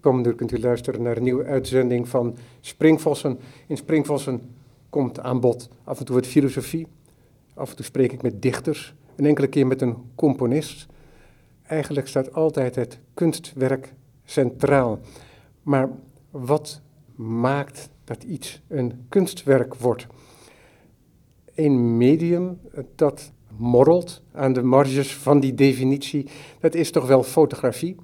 Komende uur kunt u luisteren naar een nieuwe uitzending van Springvossen. In Springvossen komt aan bod af en toe wat filosofie. Af en toe spreek ik met dichters. Een enkele keer met een componist. Eigenlijk staat altijd het kunstwerk centraal. Maar wat maakt dat iets een kunstwerk wordt? Een medium dat morrelt aan de marges van die definitie, dat is toch wel fotografie.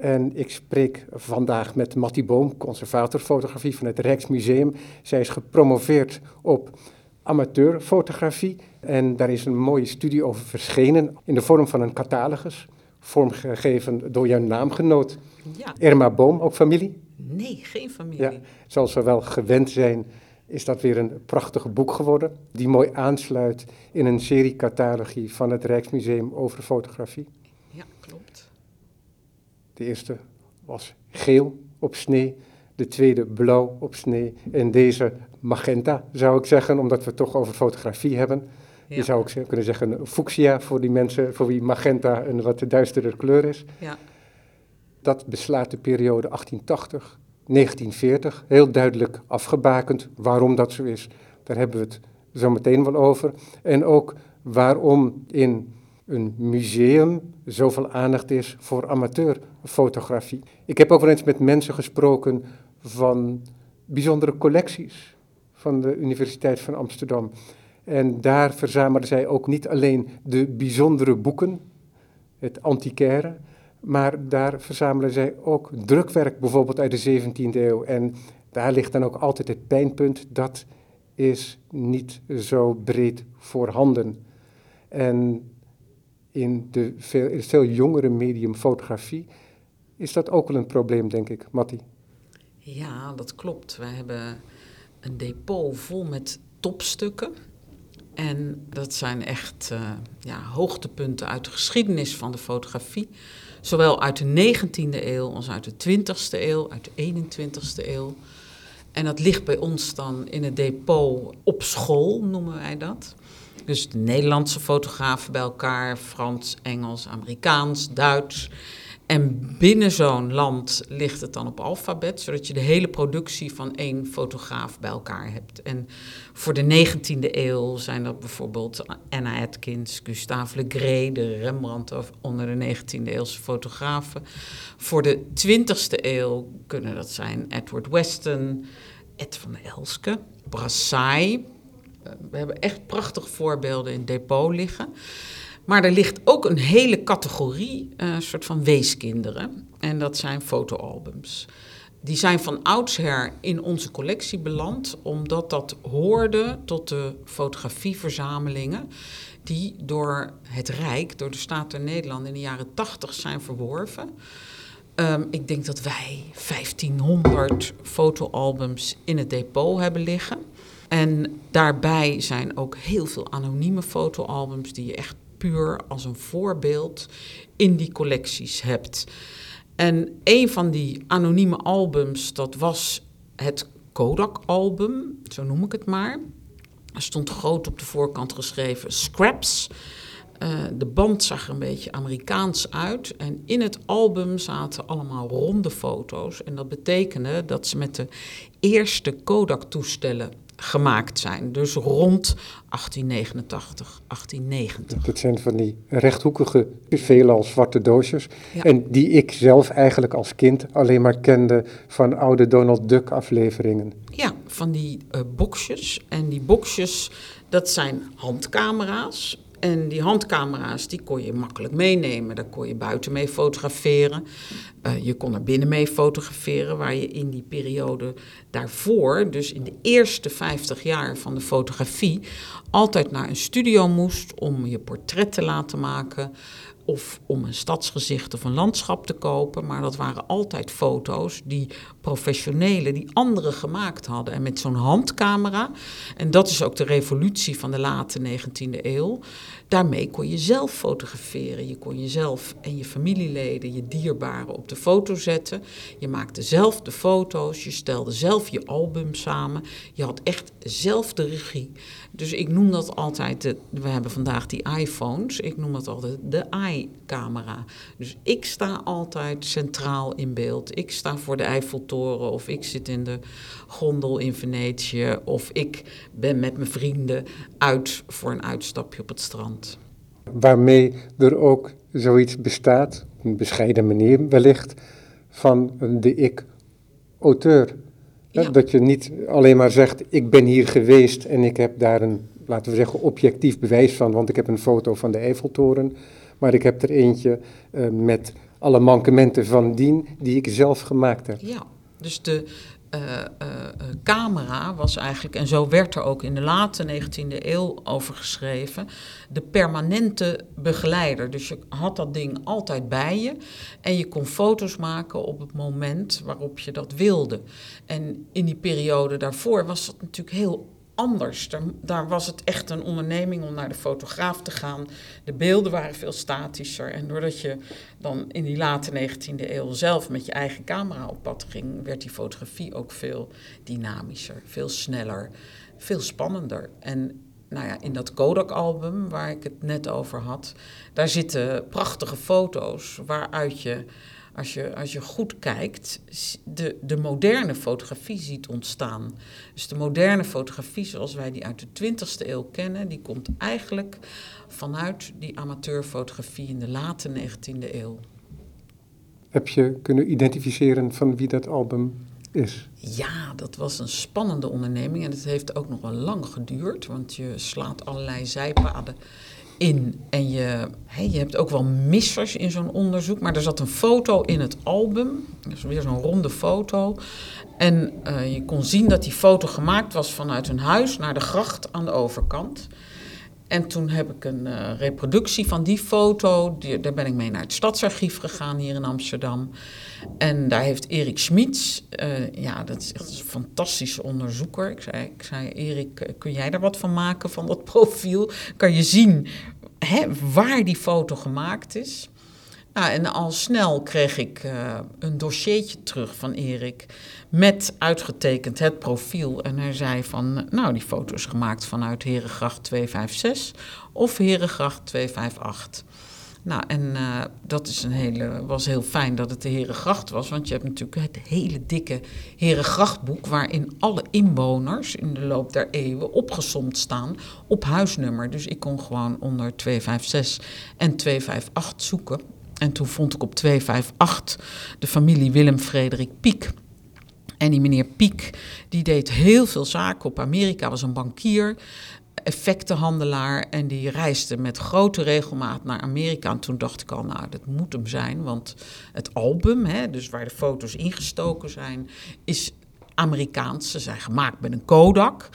En ik spreek vandaag met Mattie Boom, conservator fotografie van het Rijksmuseum. Zij is gepromoveerd op amateurfotografie en daar is een mooie studie over verschenen in de vorm van een catalogus, vormgegeven door jouw naamgenoot Ja. Irma Boom, ook familie. Nee, geen familie. Ja, zoals we wel gewend zijn, is dat weer een prachtig boek geworden, die mooi aansluit in een serie catalogie van het Rijksmuseum over fotografie. De eerste was geel op snee, de tweede blauw op snee en deze magenta, zou ik zeggen, omdat we het toch over fotografie hebben. Ja. Je zou ook kunnen zeggen fuchsia voor die mensen voor wie magenta een wat duisterder kleur is. Ja. Dat beslaat de periode 1880, 1940, heel duidelijk afgebakend waarom dat zo is. Daar hebben we het zo meteen wel over. En ook waarom in een museum zoveel aandacht is voor amateurfotografie. Ik heb ook wel eens met mensen gesproken van bijzondere collecties van de Universiteit van Amsterdam. En daar verzamelen zij ook niet alleen de bijzondere boeken, het antiquaire, maar daar verzamelen zij ook drukwerk, bijvoorbeeld uit de 17e eeuw. En daar ligt dan ook altijd het pijnpunt, dat is niet zo breed voorhanden. En in, de veel, het veel jongere medium fotografie is dat ook wel een probleem, denk ik, Matti. ja, dat klopt. We hebben een depot vol met topstukken. En dat zijn echt eh, ja, hoogtepunten uit de geschiedenis van de fotografie. Zowel uit de 19e eeuw als uit de 20e eeuw, uit de 21e eeuw. En dat ligt bij ons dan in het depot op school, noemen wij dat. Dus de Nederlandse fotografen bij elkaar, Frans, Engels, Amerikaans, Duits. En binnen zo'n land ligt het dan op alfabet, zodat je de hele productie van één fotograaf bij elkaar hebt. En voor de 19e eeuw zijn dat bijvoorbeeld Anna Atkins, Gustave Le Gray, de Rembrandt onder de 19e eeuwse fotografen. Voor de 20e eeuw kunnen dat zijn Edward Weston, Ed van Elske, Brassai. We hebben echt prachtige voorbeelden in het depot liggen. Maar er ligt ook een hele categorie, eh soort van weeskinderen. En dat zijn fotoalbums. Die zijn van oudsher in onze collectie beland, omdat dat hoorde tot de fotografieverzamelingen die door het Rijk, door de Staat der Nederlanden in de jaren 80 zijn verworven. Ehm, ik denk dat wij 1500 fotoalbums in het depot hebben liggen. En daarbij zijn ook heel veel anonieme fotoalbums die je echt puur als een voorbeeld in die collecties hebt. En een van die anonieme albums, dat was het Kodak-album, zo noem ik het maar. Er stond groot op de voorkant geschreven Scraps. Eh, de band zag er een beetje Amerikaans uit. En in het album zaten allemaal ronde foto's. En dat betekende dat ze met de eerste Kodak-toestellen gemaakt zijn. Dus rond 1889, 1890. Dat zijn van die rechthoekige, veelal zwarte doosjes. Ja. En die ik zelf eigenlijk als kind alleen maar kende van oude Donald Duck afleveringen. Ja, van die eh, boxjes. En die boxjes, dat zijn handcamera's. En die handcamera's, die kon je makkelijk meenemen. Daar kon je buiten mee fotograferen. Eh, je kon er binnen mee fotograferen, waar je in die periode daarvoor, dus in de eerste 50 jaar van de fotografie, altijd naar een studio moest om je portret te laten maken. Of om een stadsgezicht of een landschap te kopen. Maar dat waren altijd foto's die professionelen, die anderen gemaakt hadden. En met zo'n handcamera, en dat is ook de revolutie van de late 19e eeuw. Daarmee kon je zelf fotograferen. Je kon jezelf en je familieleden, je dierbaren op de foto zetten. Je maakte zelf de foto's, je stelde zelf je album samen. Je had echt zelf de regie. Dus ik noem dat altijd, de, we hebben vandaag die iPhones, ik noem dat altijd de i-camera. Dus ik sta altijd centraal in beeld. Ik sta voor de Eiffeltoren of ik zit in de gondel in Venetië of ik ben met mijn vrienden uit voor een uitstapje op het strand. Waarmee er ook zoiets bestaat, op een bescheiden manier wellicht, van de ik-auteur. Dat je niet alleen maar zegt, ik ben hier geweest en ik heb daar een, laten we zeggen, objectief bewijs van, want ik heb een foto van de Eiffeltoren, maar ik heb er eentje uh, met alle mankementen van dien die ik zelf gemaakt heb. Ja, dus de, uh, uh, camera was eigenlijk, en zo werd er ook in de late 19e eeuw over geschreven, de permanente begeleider. Dus je had dat ding altijd bij je en je kon foto's maken op het moment waarop je dat wilde. En in die periode daarvoor was dat natuurlijk heel anders. Daar, daar, was het echt een onderneming om naar de fotograaf te gaan. De beelden waren veel statischer. En doordat je dan in die late 19e eeuw zelf met je eigen camera op pad ging, werd die fotografie ook veel dynamischer, veel sneller, veel spannender. En nou ja, in dat Kodak-album waar ik het net over had, daar zitten prachtige foto's waaruit je als je, als je goed kijkt, de, de moderne fotografie ziet ontstaan. Dus de moderne fotografie zoals wij die uit de 20e eeuw kennen, die komt eigenlijk vanuit die amateurfotografie in de late 19e eeuw. Heb je kunnen identificeren van wie dat album is? Ja, dat was een spannende onderneming en het heeft ook nog wel lang geduurd, want je slaat allerlei zijpaden in. En je, je hebt ook wel missers in zo'n onderzoek. Maar er zat een foto in het album. Dus weer zo'n ronde foto. En uh, je kon zien dat die foto gemaakt was vanuit een huis naar de gracht aan de overkant. En toen heb ik een uh, reproductie van die foto. Daar ben ik mee naar het Stadsarchief gegaan hier in Amsterdam. En daar heeft Erik Schmid, uh, ja, dat is echt een fantastische onderzoeker. Ik zei, ik zei, Erik, kun jij daar wat van maken van dat profiel? Kan je zien hè, waar die foto gemaakt is? Nou, en al snel kreeg ik uh, een dossiertje terug van Erik met uitgetekend het profiel. En hij zei van, nou, die foto is gemaakt vanuit Herengracht 256 of Herengracht 258. Nou, en uh, dat is een hele, was heel fijn dat het de Herengracht was. Want je hebt natuurlijk het hele dikke Herengrachtboek... waarin alle inwoners in de loop der eeuwen opgesomd staan op huisnummer. Dus ik kon gewoon onder 256 en 258 zoeken. En toen vond ik op 258 de familie Willem Frederik Piek... En die meneer Piek, die deed heel veel zaken op Amerika, was een bankier effectenhandelaar en die reisde met grote regelmaat naar Amerika. En toen dacht ik al, nou, dat moet hem zijn, want het album, hè, dus waar de foto's ingestoken zijn, is Amerikaans. Ze zijn gemaakt met een Kodak.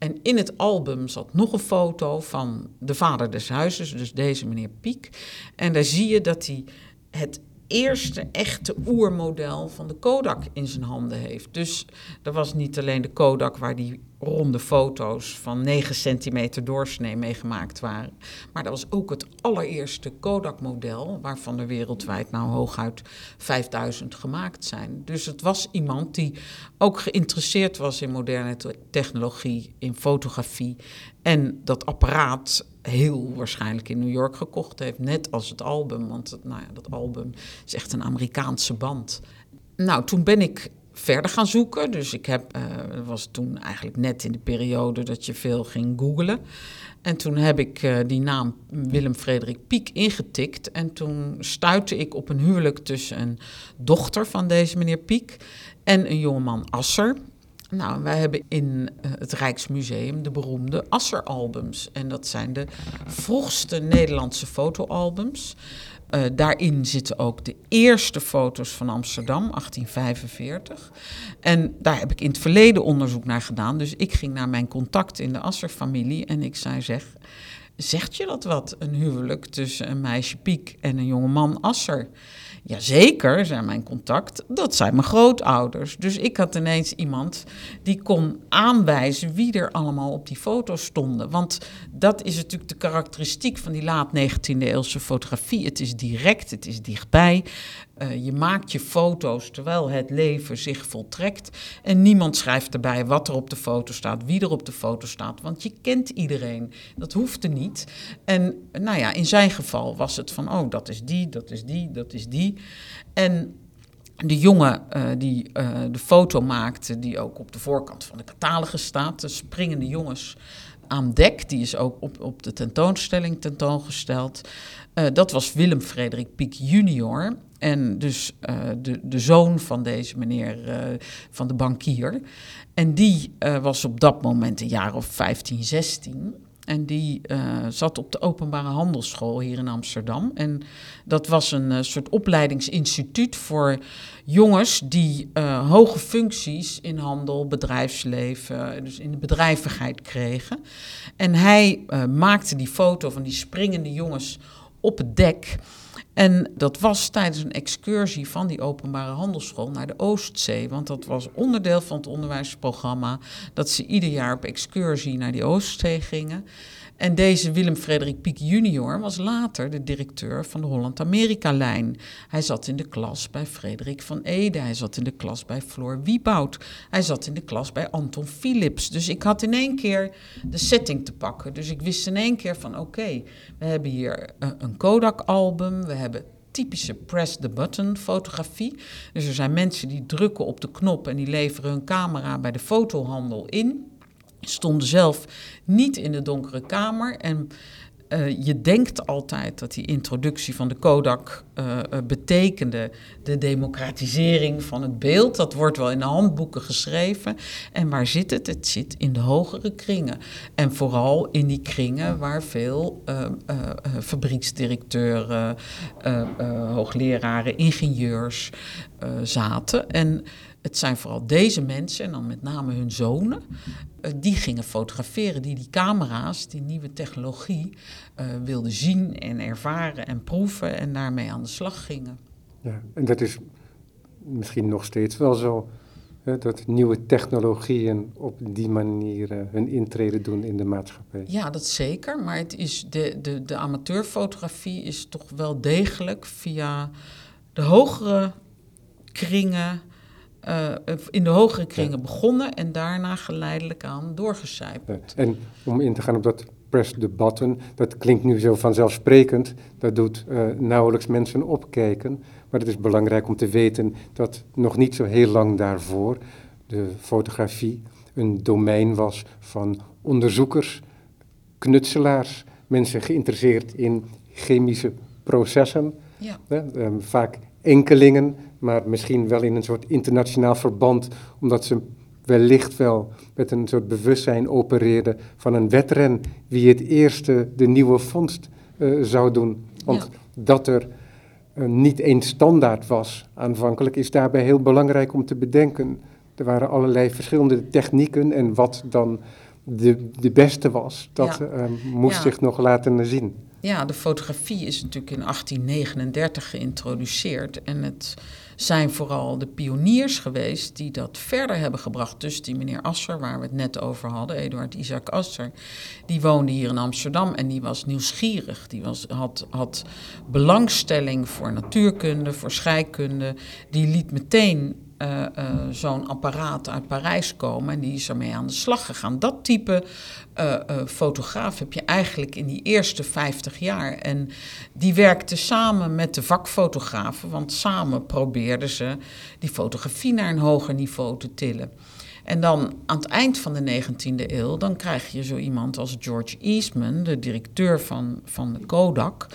En in het album zat nog een foto van de vader des huizes, dus deze meneer Piek. En daar zie je dat hij het eerste echte oermodel van de Kodak in zijn handen heeft. Dus er was niet alleen de Kodak waar die ronde foto's van 9 centimeter doorsnee meegemaakt waren. Maar dat was ook het allereerste Kodak-model, waarvan er wereldwijd nou hooguit 5000 gemaakt zijn. Dus het was iemand die ook geïnteresseerd was in moderne technologie, in fotografie. En dat apparaat heel waarschijnlijk in New York gekocht heeft, net als het album. Want het, nou ja, dat album is echt een Amerikaanse band. Nou, toen ben ik verder gaan zoeken. Dus ik heb, uh, was toen eigenlijk net in de periode dat je veel ging googlen. En toen heb ik uh, die naam Willem Frederik Piek ingetikt. En toen stuitte ik op een huwelijk tussen een dochter van deze meneer Piek en een jongeman Asser. Nou, wij hebben in uh, het Rijksmuseum de beroemde Asser-albums. En dat zijn de vroegste Nederlandse fotoalbums. Uh, daarin zitten ook de eerste foto's van Amsterdam, 1845. En daar heb ik in het verleden onderzoek naar gedaan. Dus ik ging naar mijn contact in de Asser-familie en ik zei: zeg, zegt je dat wat, een huwelijk tussen een meisje Piek en een jongeman Asser? Jazeker, zei mijn contact, dat zijn mijn grootouders. Dus ik had ineens iemand die kon aanwijzen wie er allemaal op die foto's stonden. Want dat is natuurlijk de karakteristiek van die laat 19e eeuwse fotografie. Het is direct, het is dichtbij. Uh, je maakt je foto's terwijl het leven zich voltrekt. En niemand schrijft erbij wat er op de foto staat, wie er op de foto staat. Want je kent iedereen. Dat hoeft er niet. En nou ja, in zijn geval was het van: oh, dat is die, dat is die, dat is die. En de jongen uh, die uh, de foto maakte, die ook op de voorkant van de catalogus staat, de springende jongens aan dek, die is ook op, op de tentoonstelling tentoongesteld. Dat was Willem Frederik Pieck junior. En dus uh, de, de zoon van deze meneer, uh, van de bankier. En die was op dat moment een jaar of 15, 16. En die zat op de openbare handelsschool hier in Amsterdam. En dat was een soort opleidingsinstituut voor jongens die hoge functies in handel, bedrijfsleven, dus in de bedrijvigheid kregen. En hij maakte die foto van die springende jongens op het dek. En dat was tijdens een excursie van die openbare handelsschool naar de Oostzee. Want dat was onderdeel van het onderwijsprogramma. Dat ze ieder jaar op excursie naar die Oostzee gingen. En deze Willem Frederik Pieck junior was later de directeur van de Holland-Amerika-lijn. Hij zat in de klas bij Frederik van Ede. Hij zat in de klas bij Floor Wieboud. Hij zat in de klas bij Anton Philips. Dus ik had in één keer de setting te pakken. Dus ik wist in één keer van oké, we hebben hier een Kodak-album. We hebben typische press the button fotografie. Dus er zijn mensen die drukken op de knop en die leveren hun camera bij de fotohandel in stonden zelf niet in de donkere kamer. En uh, je denkt altijd dat die introductie van de Kodak uh, betekende de democratisering van het beeld. Dat wordt wel in de handboeken geschreven. En waar zit het? Het zit in de hogere kringen. En vooral in die kringen waar veel fabrieksdirecteuren, hoogleraren, ingenieurs zaten. En het zijn vooral deze mensen, en dan met name hun zonen, uh, die gingen fotograferen, die die camera's, die nieuwe technologie, uh, wilden zien en ervaren en proeven en daarmee aan de slag gingen. Ja, en dat is misschien nog steeds wel zo, hè, dat nieuwe technologieën op die manier uh, hun intrede doen in de maatschappij. Ja, dat zeker, maar het is de, de, de amateurfotografie is toch wel degelijk via de hogere kringen uh, in de hogere kringen ja. begonnen en daarna geleidelijk aan doorgecijpeld. Ja. En om in te gaan op dat press the button, dat klinkt nu zo vanzelfsprekend, dat doet uh, nauwelijks mensen opkijken. Maar het is belangrijk om te weten dat nog niet zo heel lang daarvoor de fotografie een domein was van onderzoekers, knutselaars, mensen geïnteresseerd in chemische processen. Ja. Um, vaak enkelingen, maar misschien wel in een soort internationaal verband, omdat ze wellicht wel met een soort bewustzijn opereerden van een wedren wie het eerste de nieuwe vondst uh, zou doen. Want ja. dat er uh, niet één standaard was aanvankelijk, is daarbij heel belangrijk om te bedenken. Er waren allerlei verschillende technieken en wat dan de, de beste was, dat ja. uh, moest ja. zich nog laten zien. Ja, de fotografie is natuurlijk in 1839 geïntroduceerd. En het zijn vooral de pioniers geweest die dat verder hebben gebracht. Dus die meneer Asser, waar we het net over hadden, Eduard Isaac Asser, die woonde hier in Amsterdam en die was nieuwsgierig. Die was, had, had belangstelling voor natuurkunde, voor scheikunde. Die liet meteen uh, uh, zo'n apparaat uit Parijs komen en die is ermee aan de slag gegaan. Dat type uh, fotograaf heb je eigenlijk in die eerste 50 jaar. En die werkte samen met de vakfotografen, want samen probeerden ze die fotografie naar een hoger niveau te tillen. En dan aan het eind van de 19e eeuw, dan krijg je zo iemand als George Eastman, de directeur van, van de Kodak,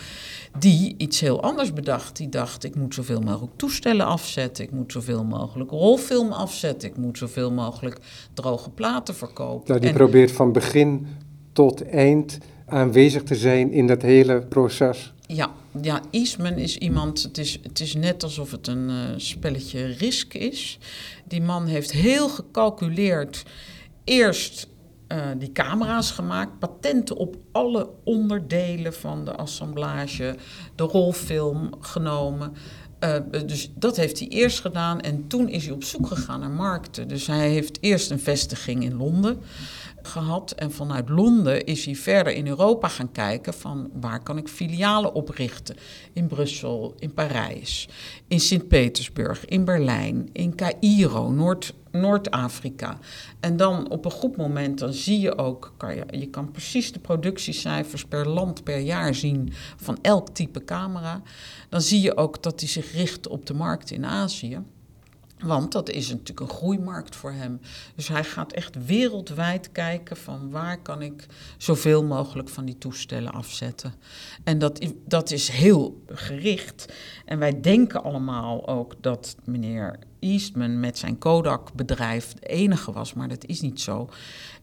die iets heel anders bedacht. Die dacht, ik moet zoveel mogelijk toestellen afzetten, ik moet zoveel mogelijk rolfilm afzetten, ik moet zoveel mogelijk droge platen verkopen. Nou, die en, probeert van begin tot eind aanwezig te zijn in dat hele proces. Ja, ja, Eastman is iemand, het is, het is net alsof het een uh, spelletje risk is. Die man heeft heel gecalculeerd eerst uh, die camera's gemaakt, patenten op alle onderdelen van de assemblage, de rolfilm genomen. Uh, dus dat heeft hij eerst gedaan en toen is hij op zoek gegaan naar markten. Dus hij heeft eerst een vestiging in Londen gehad. En vanuit Londen is hij verder in Europa gaan kijken van waar kan ik filialen oprichten. In Brussel, in Parijs, in Sint-Petersburg, in Berlijn, in Cairo, Noord, Noord-Afrika. En dan op een goed moment, dan zie je ook, kan je, je kan precies de productiecijfers per land per jaar zien van elk type camera. Dan zie je ook dat hij zich richt op de markt in Azië. Want dat is natuurlijk een groeimarkt voor hem. Dus hij gaat echt wereldwijd kijken van waar kan ik zoveel mogelijk van die toestellen afzetten. En dat, dat is heel gericht. En wij denken allemaal ook dat meneer Eastman met zijn Kodak-bedrijf de enige was, maar dat is niet zo.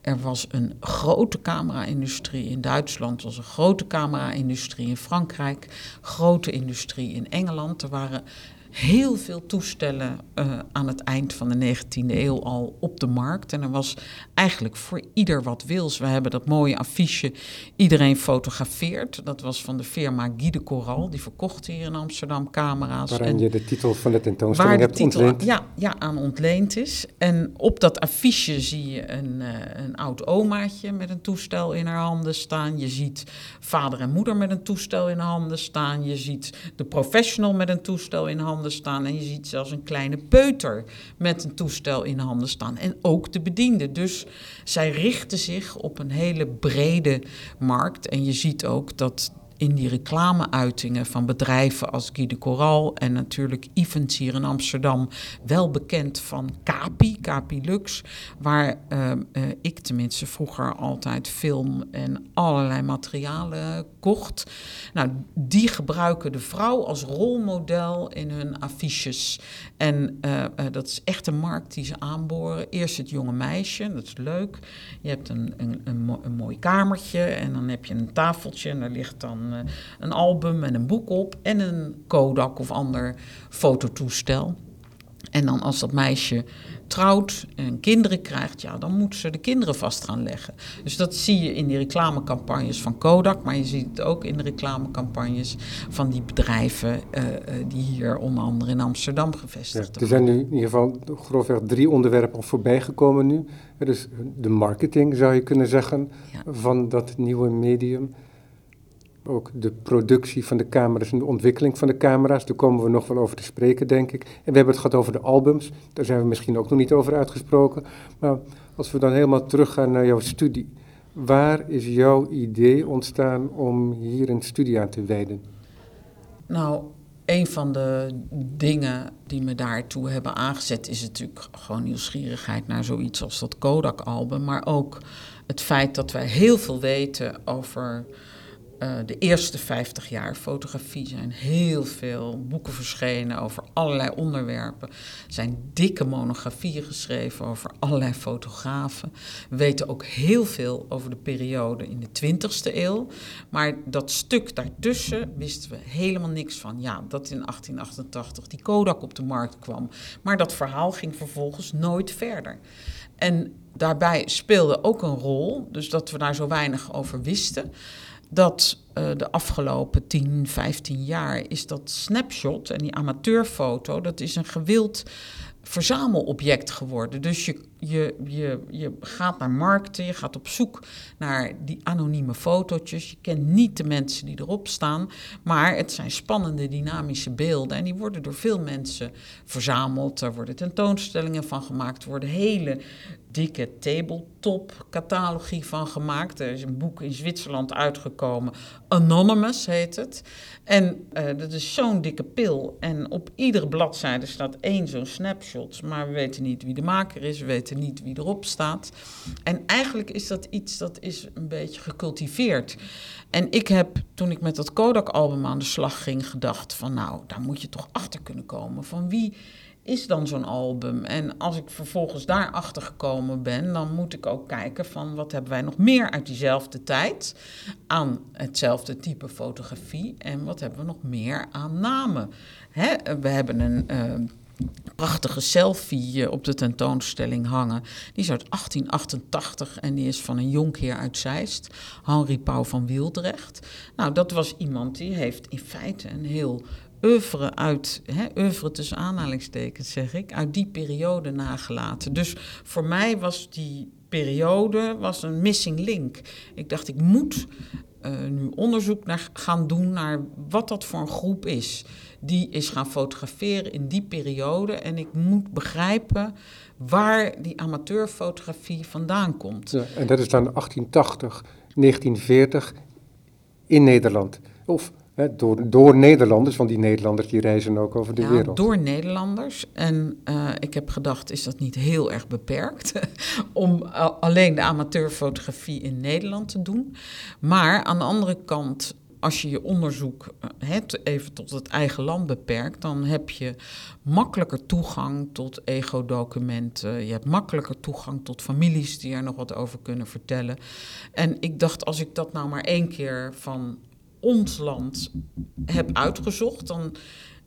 Er was een grote camera-industrie in Duitsland, was een grote camera-industrie in Frankrijk, grote industrie in Engeland. Er waren heel veel toestellen uh, aan het eind van de 19e eeuw al op de markt. En er was eigenlijk voor ieder wat wils. We hebben dat mooie affiche Iedereen fotografeert. Dat was van de firma Guy de Coral. Die verkocht hier in Amsterdam camera's. Waarin je de titel van de tentoonstelling hebt titel, ontleend. Ja, ja, aan ontleend is. En op dat affiche zie je een, uh, een oud omaatje met een toestel in haar handen staan. Je ziet vader en moeder met een toestel in handen staan. Je ziet de professional met een toestel in handen staan. En je ziet zelfs een kleine peuter met een toestel in handen staan. En ook de bediende. Dus zij richten zich op een hele brede markt. En je ziet ook dat in die reclameuitingen van bedrijven als Guy de Coral en natuurlijk Evans hier in Amsterdam, wel bekend van Capi, Capi Lux, waar uh, uh, ik tenminste vroeger altijd film en allerlei materialen kocht. Nou, die gebruiken de vrouw als rolmodel in hun affiches. En uh, dat is echt een markt die ze aanboren. Eerst het jonge meisje, dat is leuk. Je hebt een, een, een, een mooi kamertje en dan heb je een tafeltje en daar ligt dan eh, een album en een boek op en een Kodak of ander fototoestel. En dan als dat meisje trouwt en kinderen krijgt, ja, dan moet ze de kinderen vast gaan leggen. Dus dat zie je in die reclamecampagnes van Kodak, maar je ziet het ook in de reclamecampagnes van die bedrijven uh, die hier onder andere in Amsterdam gevestigd zijn. er zijn nu in ieder geval grofweg drie onderwerpen al voorbij gekomen nu. Dus de marketing zou je kunnen zeggen van dat nieuwe medium ook de productie van de camera's en de ontwikkeling van de camera's. Daar komen we nog wel over te spreken, denk ik. En we hebben het gehad over de albums. Daar zijn we misschien ook nog niet over uitgesproken. Maar als we dan helemaal teruggaan naar jouw studie. Waar is jouw idee ontstaan om hier een studie aan te wijden? Nou, een van de dingen die me daartoe hebben aangezet is natuurlijk gewoon nieuwsgierigheid naar zoiets als dat Kodak-album. Maar ook het feit dat wij heel veel weten over uh, de eerste 50 jaar fotografie zijn heel veel boeken verschenen over allerlei onderwerpen. Er zijn dikke monografieën geschreven over allerlei fotografen. We weten ook heel veel over de periode in de 20ste eeuw. Maar dat stuk daartussen wisten we helemaal niks van. Ja, dat in 1888 die Kodak op de markt kwam. Maar dat verhaal ging vervolgens nooit verder. En daarbij speelde ook een rol, dus dat we daar zo weinig over wisten dat uh, de afgelopen 10, 15 jaar is dat snapshot en die amateurfoto, dat is een gewild verzamelobject geworden. Dus je, je, je, je gaat naar markten, je gaat op zoek naar die anonieme fotootjes. Je kent niet de mensen die erop staan, maar het zijn spannende, dynamische beelden. En die worden door veel mensen verzameld. Er worden tentoonstellingen van gemaakt, worden hele dikke tabletop-catalogie van gemaakt. Er is een boek in Zwitserland uitgekomen, Anonymous heet het. En uh, dat is zo'n dikke pil. En op iedere bladzijde staat één zo'n snapshot. Maar we weten niet wie de maker is, we weten niet wie erop staat. En eigenlijk is dat iets dat is een beetje gecultiveerd. En ik heb, toen ik met dat Kodak-album aan de slag ging, gedacht van... nou, daar moet je toch achter kunnen komen van wie is dan zo'n album? En als ik vervolgens daarachter gekomen ben, dan moet ik ook kijken van wat hebben wij nog meer uit diezelfde tijd aan hetzelfde type fotografie en wat hebben we nog meer aan namen? Hè? We hebben een uh, prachtige selfie op de tentoonstelling hangen. Die is uit 1888 en die is van een jonkheer uit Zeist, Henri Pauw van Wieldrecht. Nou, dat was iemand die heeft in feite een heel oeuvre uit, hè, oeuvre tussen aanhalingstekens zeg ik, uit die periode nagelaten. Dus voor mij was die periode was een missing link. Ik dacht, ik moet uh, nu onderzoek naar gaan doen naar wat dat voor een groep is. Die is gaan fotograferen in die periode. En ik moet begrijpen waar die amateurfotografie vandaan komt. En dat is dan 1880, 1940 in Nederland. Of door, door Nederlanders, want die Nederlanders die reizen ook over de ja, wereld. Door Nederlanders. En uh, ik heb gedacht, is dat niet heel erg beperkt om alleen de amateurfotografie in Nederland te doen? Maar aan de andere kant, als je je onderzoek het uh, even tot het eigen land beperkt, dan heb je makkelijker toegang tot ego-documenten. Je hebt makkelijker toegang tot families die er nog wat over kunnen vertellen. En ik dacht, als ik dat nou maar één keer van ons land heb uitgezocht, dan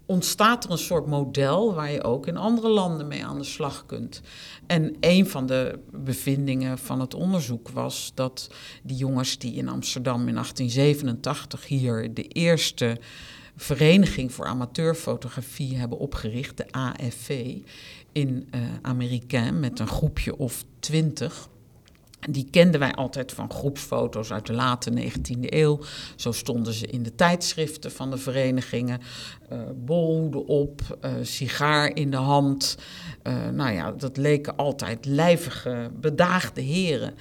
ontstaat er een soort model waar je ook in andere landen mee aan de slag kunt. En een van de bevindingen van het onderzoek was dat die jongens die in Amsterdam in 1887 hier de eerste vereniging voor amateurfotografie hebben opgericht, de AFV, in uh, met een groepje of twintig. Die kenden wij altijd van groepsfoto's uit de late 19e eeuw. Zo stonden ze in de tijdschriften van de verenigingen. Uh, bolhoeden op, uh, sigaar in de hand. Uh, nou ja, dat leken altijd lijvige, bedaagde heren.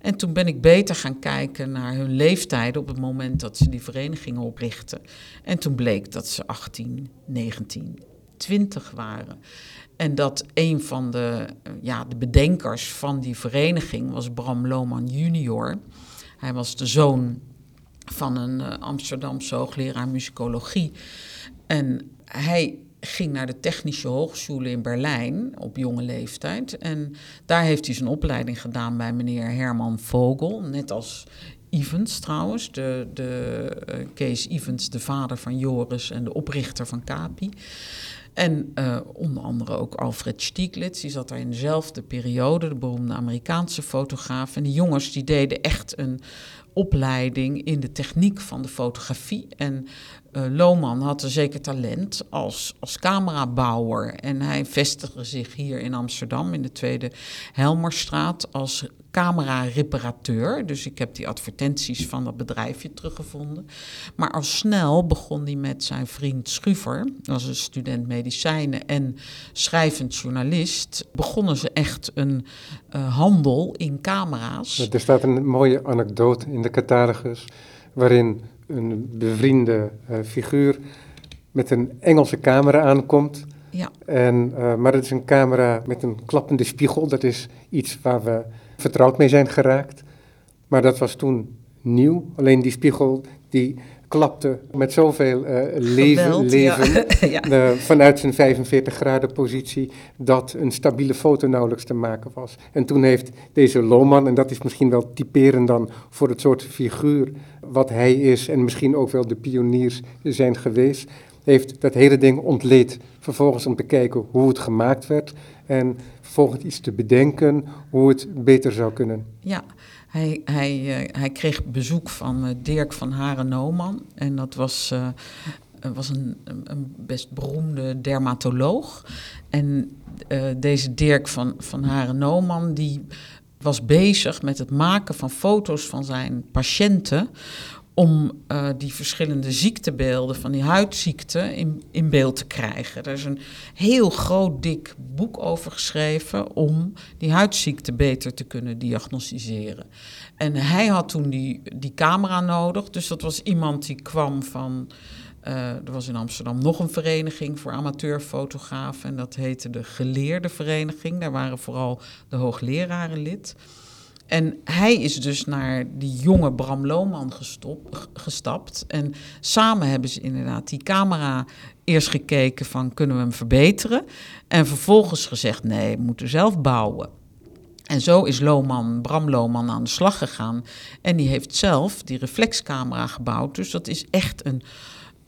En toen ben ik beter gaan kijken naar hun leeftijd op het moment dat ze die verenigingen oprichten. En toen bleek dat ze 18, 19, 20 waren. En dat een van de, ja, de bedenkers van die vereniging was Bram Lohman junior. Hij was de zoon van een uh, Amsterdamse hoogleraar muzikologie. En hij ging naar de Technische Hogeschool in Berlijn op jonge leeftijd. En daar heeft hij zijn opleiding gedaan bij meneer Herman Vogel. Net als Evans trouwens, de, de, uh, Kees Evans, de vader van Joris en de oprichter van Capi. En uh, onder andere ook Alfred Stieglitz, die zat daar in dezelfde periode, de beroemde Amerikaanse fotograaf. En die jongens die deden echt een opleiding in de techniek van de fotografie. En uh, Lohman had een zeker talent als, als camerabouwer. En hij vestigde zich hier in Amsterdam in de Tweede Helmerstraat als camera-reparateur. Dus ik heb die advertenties van dat bedrijfje teruggevonden. Maar al snel begon hij met zijn vriend Schuver, dat was een student medicijnen en schrijvend journalist, begonnen ze echt een uh, handel in camera's. Er staat een mooie anekdote in de catalogus waarin een bevriende uh, figuur met een Engelse camera aankomt. Ja. En, uh, maar het is een camera met een klappende spiegel. Dat is iets waar we vertrouwd mee zijn geraakt. Maar dat was toen nieuw. Alleen die spiegel die klapte met zoveel uh, leven, Geweld, leven ja. uh, vanuit zijn 45 graden positie dat een stabiele foto nauwelijks te maken was. En toen heeft deze Lohman, en dat is misschien wel typerend dan voor het soort figuur wat hij is en misschien ook wel de pioniers zijn geweest, heeft dat hele ding ontleed. Vervolgens om te kijken hoe het gemaakt werd en vervolgens iets te bedenken hoe het beter zou kunnen. Ja, hij, hij, uh, hij kreeg bezoek van uh, Dirk van Haren-Nooman. En dat was, uh, was een, een, best beroemde dermatoloog. En deze Dirk van, van Haren-Nooman die was bezig met het maken van foto's van zijn patiënten om uh, die verschillende ziektebeelden van die huidziekten in, in beeld te krijgen. Er is een heel groot, dik boek over geschreven om die huidziekte beter te kunnen diagnosticeren. En hij had toen die, die camera nodig, dus dat was iemand die kwam van... Uh, er was in Amsterdam nog een vereniging voor amateurfotografen en dat heette de Geleerde Vereniging. Daar waren vooral de hoogleraren lid. En hij is dus naar die jonge Bram Lohman gestop, gestapt. En samen hebben ze inderdaad die camera eerst gekeken van kunnen we hem verbeteren. En vervolgens gezegd nee, we moeten zelf bouwen. En zo is Lohman, Bram Lohman aan de slag gegaan. En die heeft zelf die reflexcamera gebouwd. Dus dat is echt een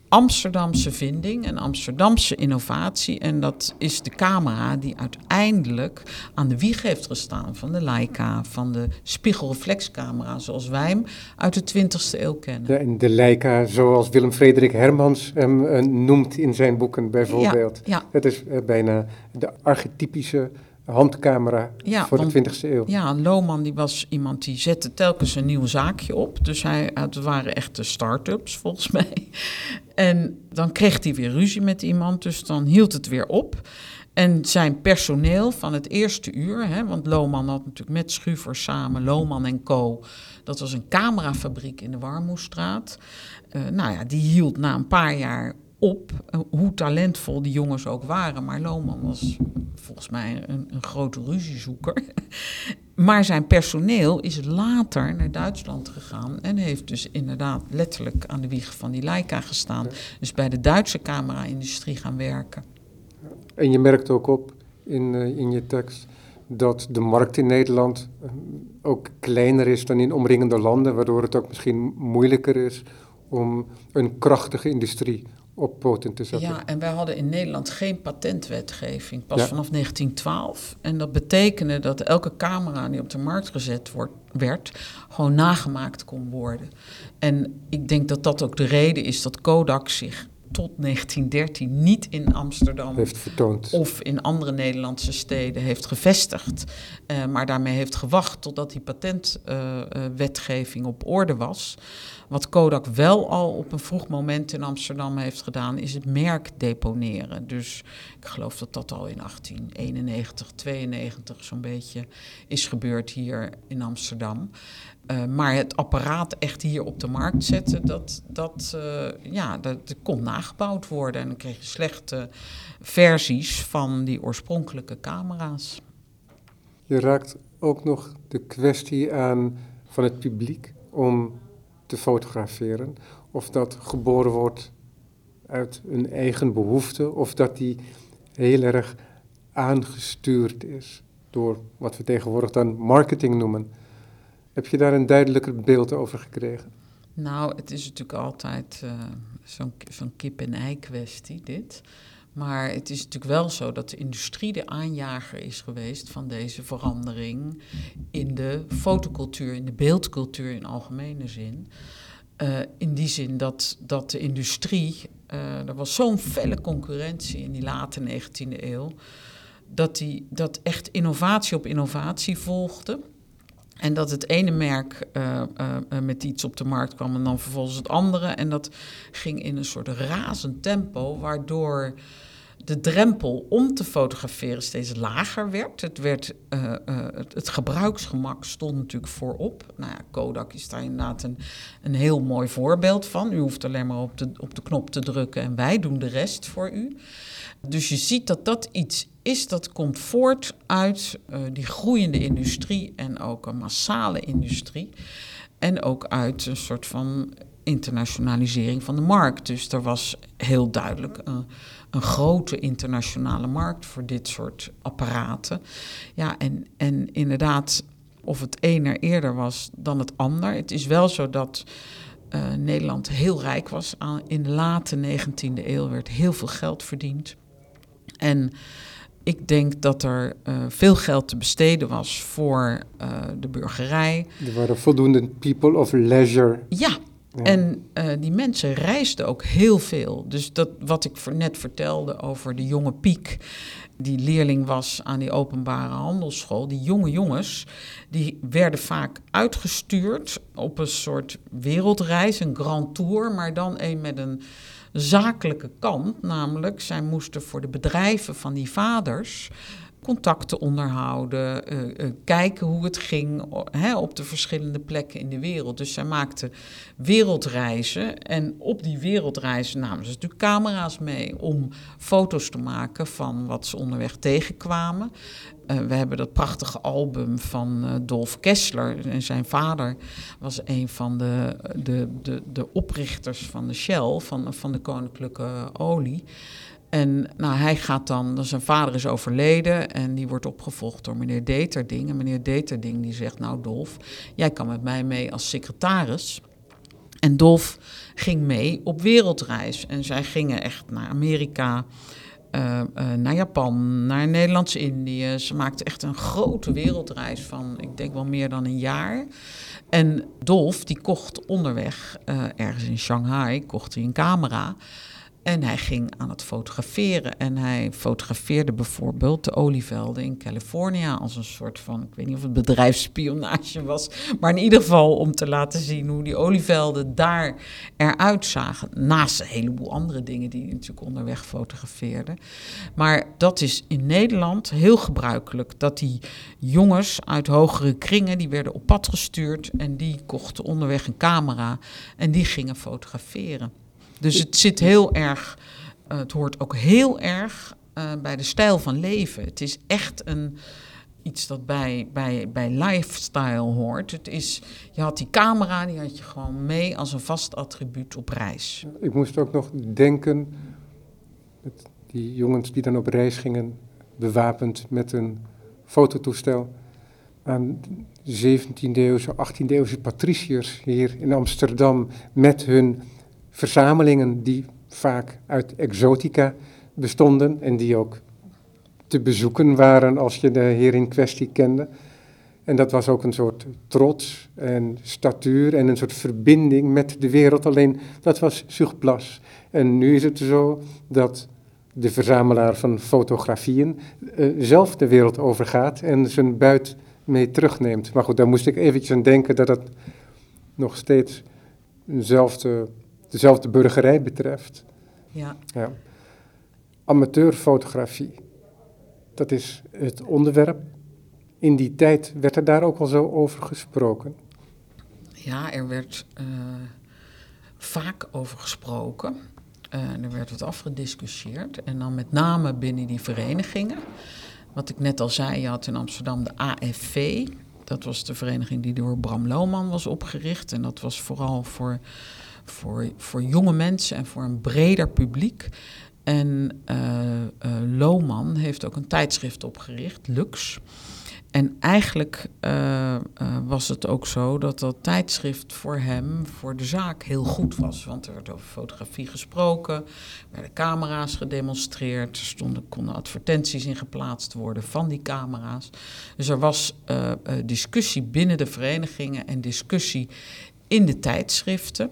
Amsterdamse vinding, een Amsterdamse innovatie. En dat is de camera die uiteindelijk aan de wieg heeft gestaan van de Leica, van de spiegelreflexcamera zoals wij hem uit de 20e eeuw kennen. En de Leica zoals Willem Frederik Hermans hem uh, noemt in zijn boeken bijvoorbeeld. Ja, ja. Het is uh, bijna de archetypische handcamera Ja, voor want- de 20e eeuw. Ja, Lohman die was iemand die zette telkens een nieuw zaakje op. Dus hij, het waren echte start-ups volgens mij. En dan kreeg hij weer ruzie met iemand, dus dan hield het weer op. En zijn personeel van het eerste uur, hè, want Lohman had natuurlijk met Schuver samen, Lohman en Co. Dat was een camerafabriek in de Warmoestraat. Eh, nou ja, die hield na een paar jaar op, eh, hoe talentvol die jongens ook waren. Maar Lohman was volgens mij een, een grote ruziezoeker. Maar zijn personeel is later naar Duitsland gegaan en heeft dus inderdaad letterlijk aan de wieg van die Leica gestaan. Dus bij de Duitse camera-industrie gaan werken. En je merkt ook op in, eh, in je tekst dat de markt in Nederland eh, ook kleiner is dan in omringende landen, waardoor het ook misschien moeilijker is om een krachtige industrie op poten te zetten. Ja, en wij hadden in Nederland geen patentwetgeving, pas Ja. vanaf 1912. En dat betekende dat elke camera die op de markt gezet wordt, werd, gewoon nagemaakt kon worden. En ik denk dat dat ook de reden is dat Kodak zich tot 1913 niet in Amsterdam Heeft vertoond. of in andere Nederlandse steden heeft gevestigd, eh, maar daarmee heeft gewacht totdat die patentwetgeving op orde was. Wat Kodak wel al op een vroeg moment in Amsterdam heeft gedaan, is het merk deponeren. Dus ik geloof dat dat al in 1891, 92 zo'n beetje is gebeurd hier in Amsterdam. Eh, maar het apparaat echt hier op de markt zetten, dat, dat, eh, ja, dat, dat kon nagebouwd worden. En dan kreeg je slechte versies van die oorspronkelijke camera's. Je raakt ook nog de kwestie aan van het publiek om te fotograferen. Of dat geboren wordt uit een eigen behoefte, of dat die heel erg aangestuurd is door wat we tegenwoordig dan marketing noemen. Heb je daar een duidelijker beeld over gekregen? Nou, het is natuurlijk altijd eh, zo'n zo'n kip-en-ei kwestie, dit. Maar het is natuurlijk wel zo dat de industrie de aanjager is geweest van deze verandering in de fotocultuur, in de beeldcultuur in algemene zin. Eh, in die zin dat, dat de industrie, eh, er was zo'n felle concurrentie in die late 19e eeuw, dat, die, dat echt innovatie op innovatie volgde. En dat het ene merk eh, eh, eh, met iets op de markt kwam en dan vervolgens het andere. En dat ging in een soort razend tempo, waardoor de drempel om te fotograferen steeds lager werd. Het, werd het, het gebruiksgemak stond natuurlijk voorop. Nou ja, Kodak is daar inderdaad een, een heel mooi voorbeeld van. U hoeft alleen maar op de, op de knop te drukken en wij doen de rest voor u. Dus je ziet dat dat iets is dat komt voort uit eh, die groeiende industrie en ook een massale industrie. En ook uit een soort van internationalisering van de markt. Dus er was heel duidelijk een, een grote internationale markt voor dit soort apparaten. Ja, en, en inderdaad, of het een er eerder was dan het ander. Het is wel zo dat eh, Nederland heel rijk was. Aan- In de late 19e eeuw werd heel veel geld verdiend. En ik denk dat er eh, veel geld te besteden was voor eh, de burgerij. Er waren voldoende people of leisure. Ja, Ja. en eh, die mensen reisden ook heel veel. Dus dat wat ik voor net vertelde over de jonge Piek, die leerling was aan die openbare handelsschool. Die jonge jongens, die werden vaak uitgestuurd op een soort wereldreis, een grand tour, maar dan een met een zakelijke kant. Namelijk, zij moesten voor de bedrijven van die vaders contacten onderhouden, eh, eh, kijken hoe het ging hè, op de verschillende plekken in de wereld. Dus zij maakten wereldreizen en op die wereldreizen namen ze natuurlijk camera's mee om foto's te maken van wat ze onderweg tegenkwamen. Eh, we hebben dat prachtige album van Dolf Kessler. En zijn vader was een van de, de, de, de oprichters van de Shell, van, van de Koninklijke Olie. En nou, hij gaat dan, zijn vader is overleden en die wordt opgevolgd door meneer Deterding. En meneer Deterding die zegt, nou Dolf, jij kan met mij mee als secretaris. En Dolf ging mee op wereldreis. En zij gingen echt naar Amerika, uh, uh, naar Japan, naar Nederlands-Indië. Ze maakte echt een grote wereldreis van, ik denk wel meer dan een jaar. En Dolf, die kocht onderweg, uh, ergens in Shanghai, kocht hij een camera. En hij ging aan het fotograferen. En hij fotografeerde bijvoorbeeld de olievelden in Californië als een soort van, ik weet niet of het bedrijfsspionage was, maar in ieder geval om te laten zien hoe die olievelden daar eruit zagen. Naast een heleboel andere dingen die hij natuurlijk onderweg fotografeerde. Maar dat is in Nederland heel gebruikelijk, dat die jongens uit hogere kringen, die werden op pad gestuurd en die kochten onderweg een camera en die gingen fotograferen. Dus het zit heel erg, uh, het hoort ook heel erg uh, bij de stijl van leven. Het is echt een, iets dat bij, bij, bij lifestyle hoort. Het is, je had die camera, die had je gewoon mee als een vast attribuut op reis. Ik moest ook nog denken, die jongens die dan op reis gingen, bewapend met een fototoestel, aan 17e eeuwse, 18e eeuwse patriciërs hier in Amsterdam met hun verzamelingen die vaak uit exotica bestonden en die ook te bezoeken waren als je de heer in kwestie kende. En dat was ook een soort trots en statuur en een soort verbinding met de wereld. Alleen dat was surplus. En nu is het zo dat de verzamelaar van fotografieën uh, zelf de wereld overgaat en zijn buit mee terugneemt. Maar goed, daar moest ik eventjes aan denken dat het nog steeds eenzelfde dezelfde burgerij betreft. Ja. ja. Amateurfotografie, dat is het onderwerp. In die tijd werd er daar ook al zo over gesproken. Ja, er werd uh, vaak over gesproken. Uh, er werd wat afgediscussieerd. En dan met name binnen die verenigingen. Wat ik net al zei, je had in Amsterdam de AFV. Dat was de vereniging die door Bram Lohman was opgericht. En dat was vooral voor voor, voor jonge mensen en voor een breder publiek. En uh, heeft ook een tijdschrift opgericht, Lux. En eigenlijk uh, was het ook zo dat dat tijdschrift voor hem, voor de zaak, heel goed was. Want er werd over fotografie gesproken, er werden camera's gedemonstreerd, er stonden, konden advertenties in geplaatst worden van die camera's. Dus er was discussie binnen de verenigingen en discussie in de tijdschriften.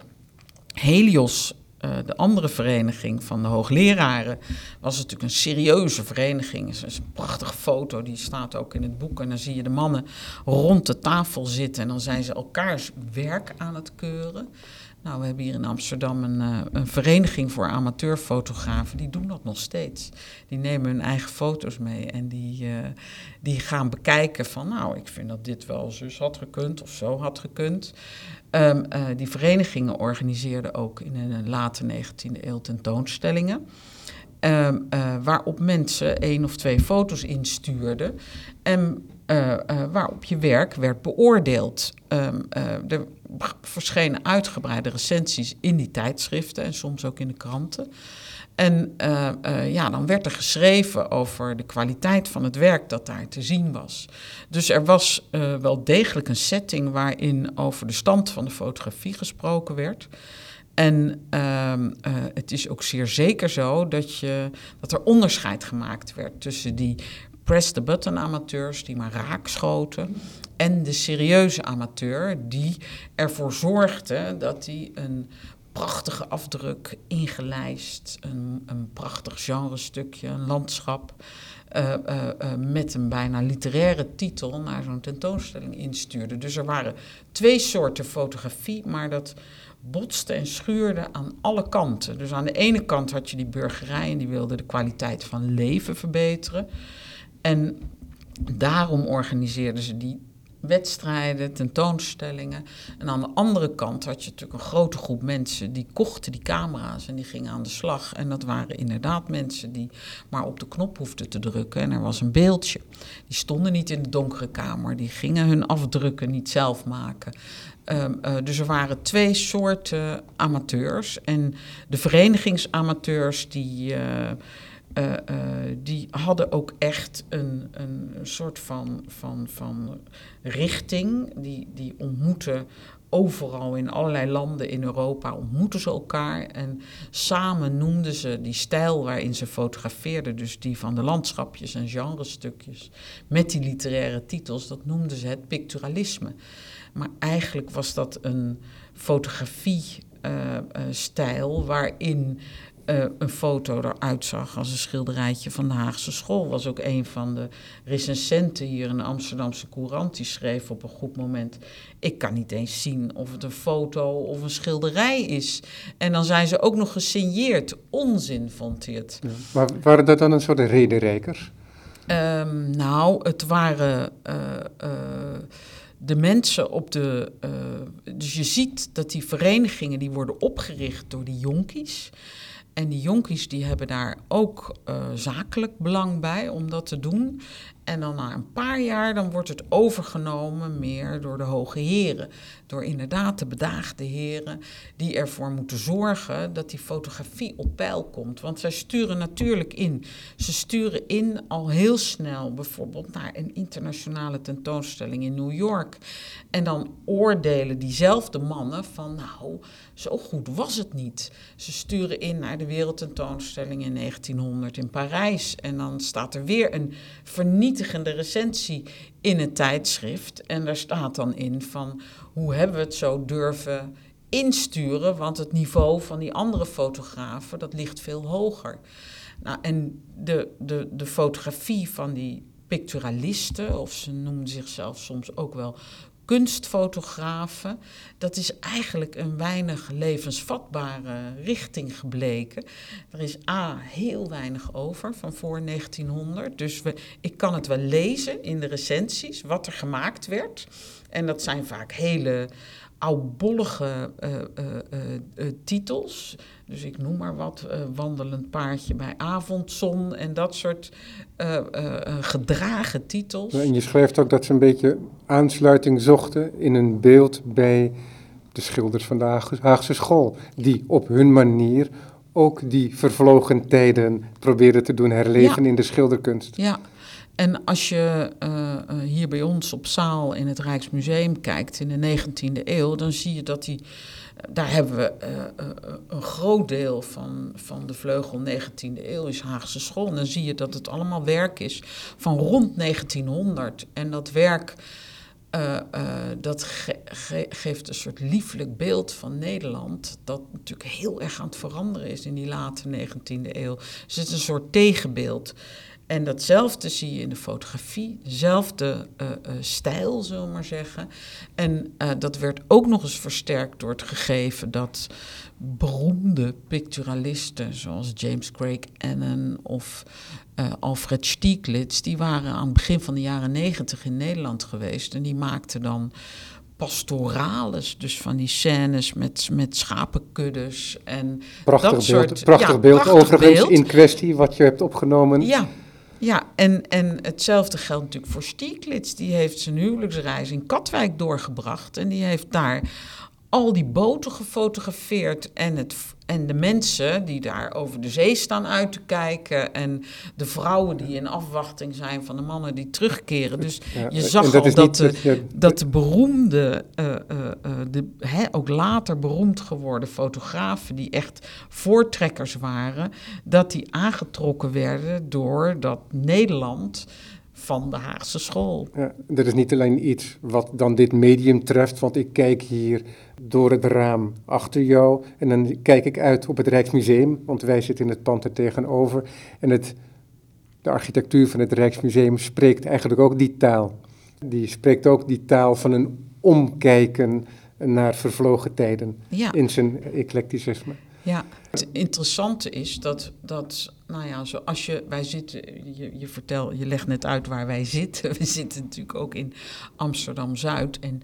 Helios, uh, de andere vereniging van de hoogleraren, was natuurlijk een serieuze vereniging. Is een prachtige foto, die staat ook in het boek. En dan zie je de mannen rond de tafel zitten en dan zijn ze elkaars werk aan het keuren. Nou, we hebben hier in Amsterdam een, uh, een, vereniging voor amateurfotografen. Die doen dat nog steeds. Die nemen hun eigen foto's mee en die, uh, die gaan bekijken van... nou, ik vind dat dit wel zus had gekund of zo had gekund. Um, uh, die verenigingen organiseerden ook in een late 19e eeuw tentoonstellingen. Um, waarop mensen één of twee foto's instuurden. En waarop je werk werd beoordeeld. Uh, er verschenen uitgebreide recensies in die tijdschriften en soms ook in de kranten. En ja, dan werd er geschreven over de kwaliteit van het werk dat daar te zien was. Dus er was wel degelijk een setting waarin over de stand van de fotografie gesproken werd. En uh, het is ook zeer zeker zo dat, je, dat er onderscheid gemaakt werd tussen die press-the-button amateurs die maar raak schoten. En de serieuze amateur die ervoor zorgde dat hij een prachtige afdruk, ingelijst, een, een prachtig genrestukje, een landschap. Uh, uh, uh, met een bijna literaire titel naar zo'n tentoonstelling instuurde. Dus er waren twee soorten fotografie, maar dat botste en schuurde aan alle kanten. Dus aan de ene kant had je die burgerij en die wilde de kwaliteit van leven verbeteren. En daarom organiseerden ze die wedstrijden, tentoonstellingen. En aan de andere kant had je natuurlijk een grote groep mensen die kochten die camera's en die gingen aan de slag. En dat waren inderdaad mensen die maar op de knop hoefden te drukken en er was een beeldje. Die stonden niet in de donkere kamer, die gingen hun afdrukken niet zelf maken. Um, uh, dus er waren twee soorten amateurs. En de verenigingsamateurs die. Uh, uh, uh, die hadden ook echt een, een soort van, van, van richting. Die, die ontmoetten overal in allerlei landen in Europa ontmoetten ze elkaar. En samen noemden ze die stijl waarin ze fotografeerden, dus die van de landschapjes en genrestukjes, met die literaire titels, dat noemden ze het picturalisme. Maar eigenlijk was dat een fotografie-stijl uh, uh, waarin uh, een foto eruit zag als een schilderijtje van de Haagse school. Was ook een van de recensenten hier in de Amsterdamse Courant. Die schreef op een goed moment: Ik kan niet eens zien of het een foto of een schilderij is. En dan zijn ze ook nog gesigneerd. Onzin, vond hij het. Ja, maar waren dat dan een soort rederijkers? Um, nou, het waren. Uh, uh, de mensen op de. Uh, dus je ziet dat die verenigingen die worden opgericht door die jonkies. En die jonkies die hebben daar ook uh, zakelijk belang bij om dat te doen. En dan na een paar jaar dan wordt het overgenomen meer door de hoge heren. Door inderdaad de bedaagde heren die ervoor moeten zorgen dat die fotografie op peil komt. Want zij sturen natuurlijk in. Ze sturen in al heel snel bijvoorbeeld naar een internationale tentoonstelling in New York. En dan oordelen diezelfde mannen van nou, zo goed was het niet. Ze sturen in naar de wereldtentoonstelling in 1900 in Parijs. En dan staat er weer een vernietiging vernietigende recensie in het tijdschrift. En daar staat dan in van hoe hebben we het zo durven insturen, want het niveau van die andere fotografen dat ligt veel hoger. Nou, en de, de, de fotografie van die picturalisten, of ze noemen zichzelf soms ook wel kunstfotografen, dat is eigenlijk een weinig levensvatbare richting gebleken. Er is A, heel weinig over van voor 1900. Dus we, ik kan het wel lezen in de recensies, wat er gemaakt werd. En dat zijn vaak hele oudbollige uh, uh, uh, titels. Dus ik noem maar wat, wandelend paardje bij avondzon en dat soort gedragen titels. En je schrijft ook dat ze een beetje aansluiting zochten in een beeld bij de schilders van de Haagse school, die op hun manier ook die vervlogen tijden proberen te doen herleven ja. in de schilderkunst. Ja, en als je uh, hier bij ons op zaal in het Rijksmuseum kijkt in de 19e eeuw, dan zie je dat die. Daar hebben we een groot deel van, van de vleugel 19e eeuw is Haagse school. En dan zie je dat het allemaal werk is van rond 1900. En dat werk dat ge ge geeft een soort lieflijk beeld van Nederland. Dat natuurlijk heel erg aan het veranderen is in die late 19e eeuw. Dus het is een soort tegenbeeld. En datzelfde zie je in de fotografie, dezelfde uh, uh, stijl, zullen we maar zeggen. En uh, dat werd ook nog eens versterkt door het gegeven dat beroemde picturalisten zoals James Craig Annan of Alfred Stieglitz, die waren aan het begin van de jaren negentig in Nederland geweest. En die maakten dan pastorales, dus van die scènes met, met schapenkuddes en prachtig dat beeld, soort... Prachtig ja, beeld prachtig overigens beeld. in kwestie, wat je hebt opgenomen. Ja, ja, en, en hetzelfde geldt natuurlijk voor Stieglitz. Die heeft zijn huwelijksreis in Katwijk doorgebracht. En die heeft daar al die boten gefotografeerd. En, het, en de mensen die daar over de zee staan uit te kijken. En de vrouwen die in afwachting zijn van de mannen die terugkeren. Dus Ja, je zag dat al dat, de, dat de beroemde, eh, eh, eh, de, hè, ook later beroemd geworden fotografen, die echt voortrekkers waren, dat die aangetrokken werden door dat Nederland van de Haagse school. Ja, dat is niet alleen iets wat dan dit medium treft, want ik kijk hier door het raam achter jou en dan kijk ik uit op het Rijksmuseum, want wij zitten in het pand er tegenover. En het, de architectuur van het Rijksmuseum spreekt eigenlijk ook die taal. Die spreekt ook die taal van een omkijken naar vervlogen tijden Ja. in zijn eclecticisme. Ja, het interessante is dat, dat nou ja, zoals je, wij zitten, je, je, vertel, je legt net uit waar wij zitten. We zitten natuurlijk ook in Amsterdam-Zuid. En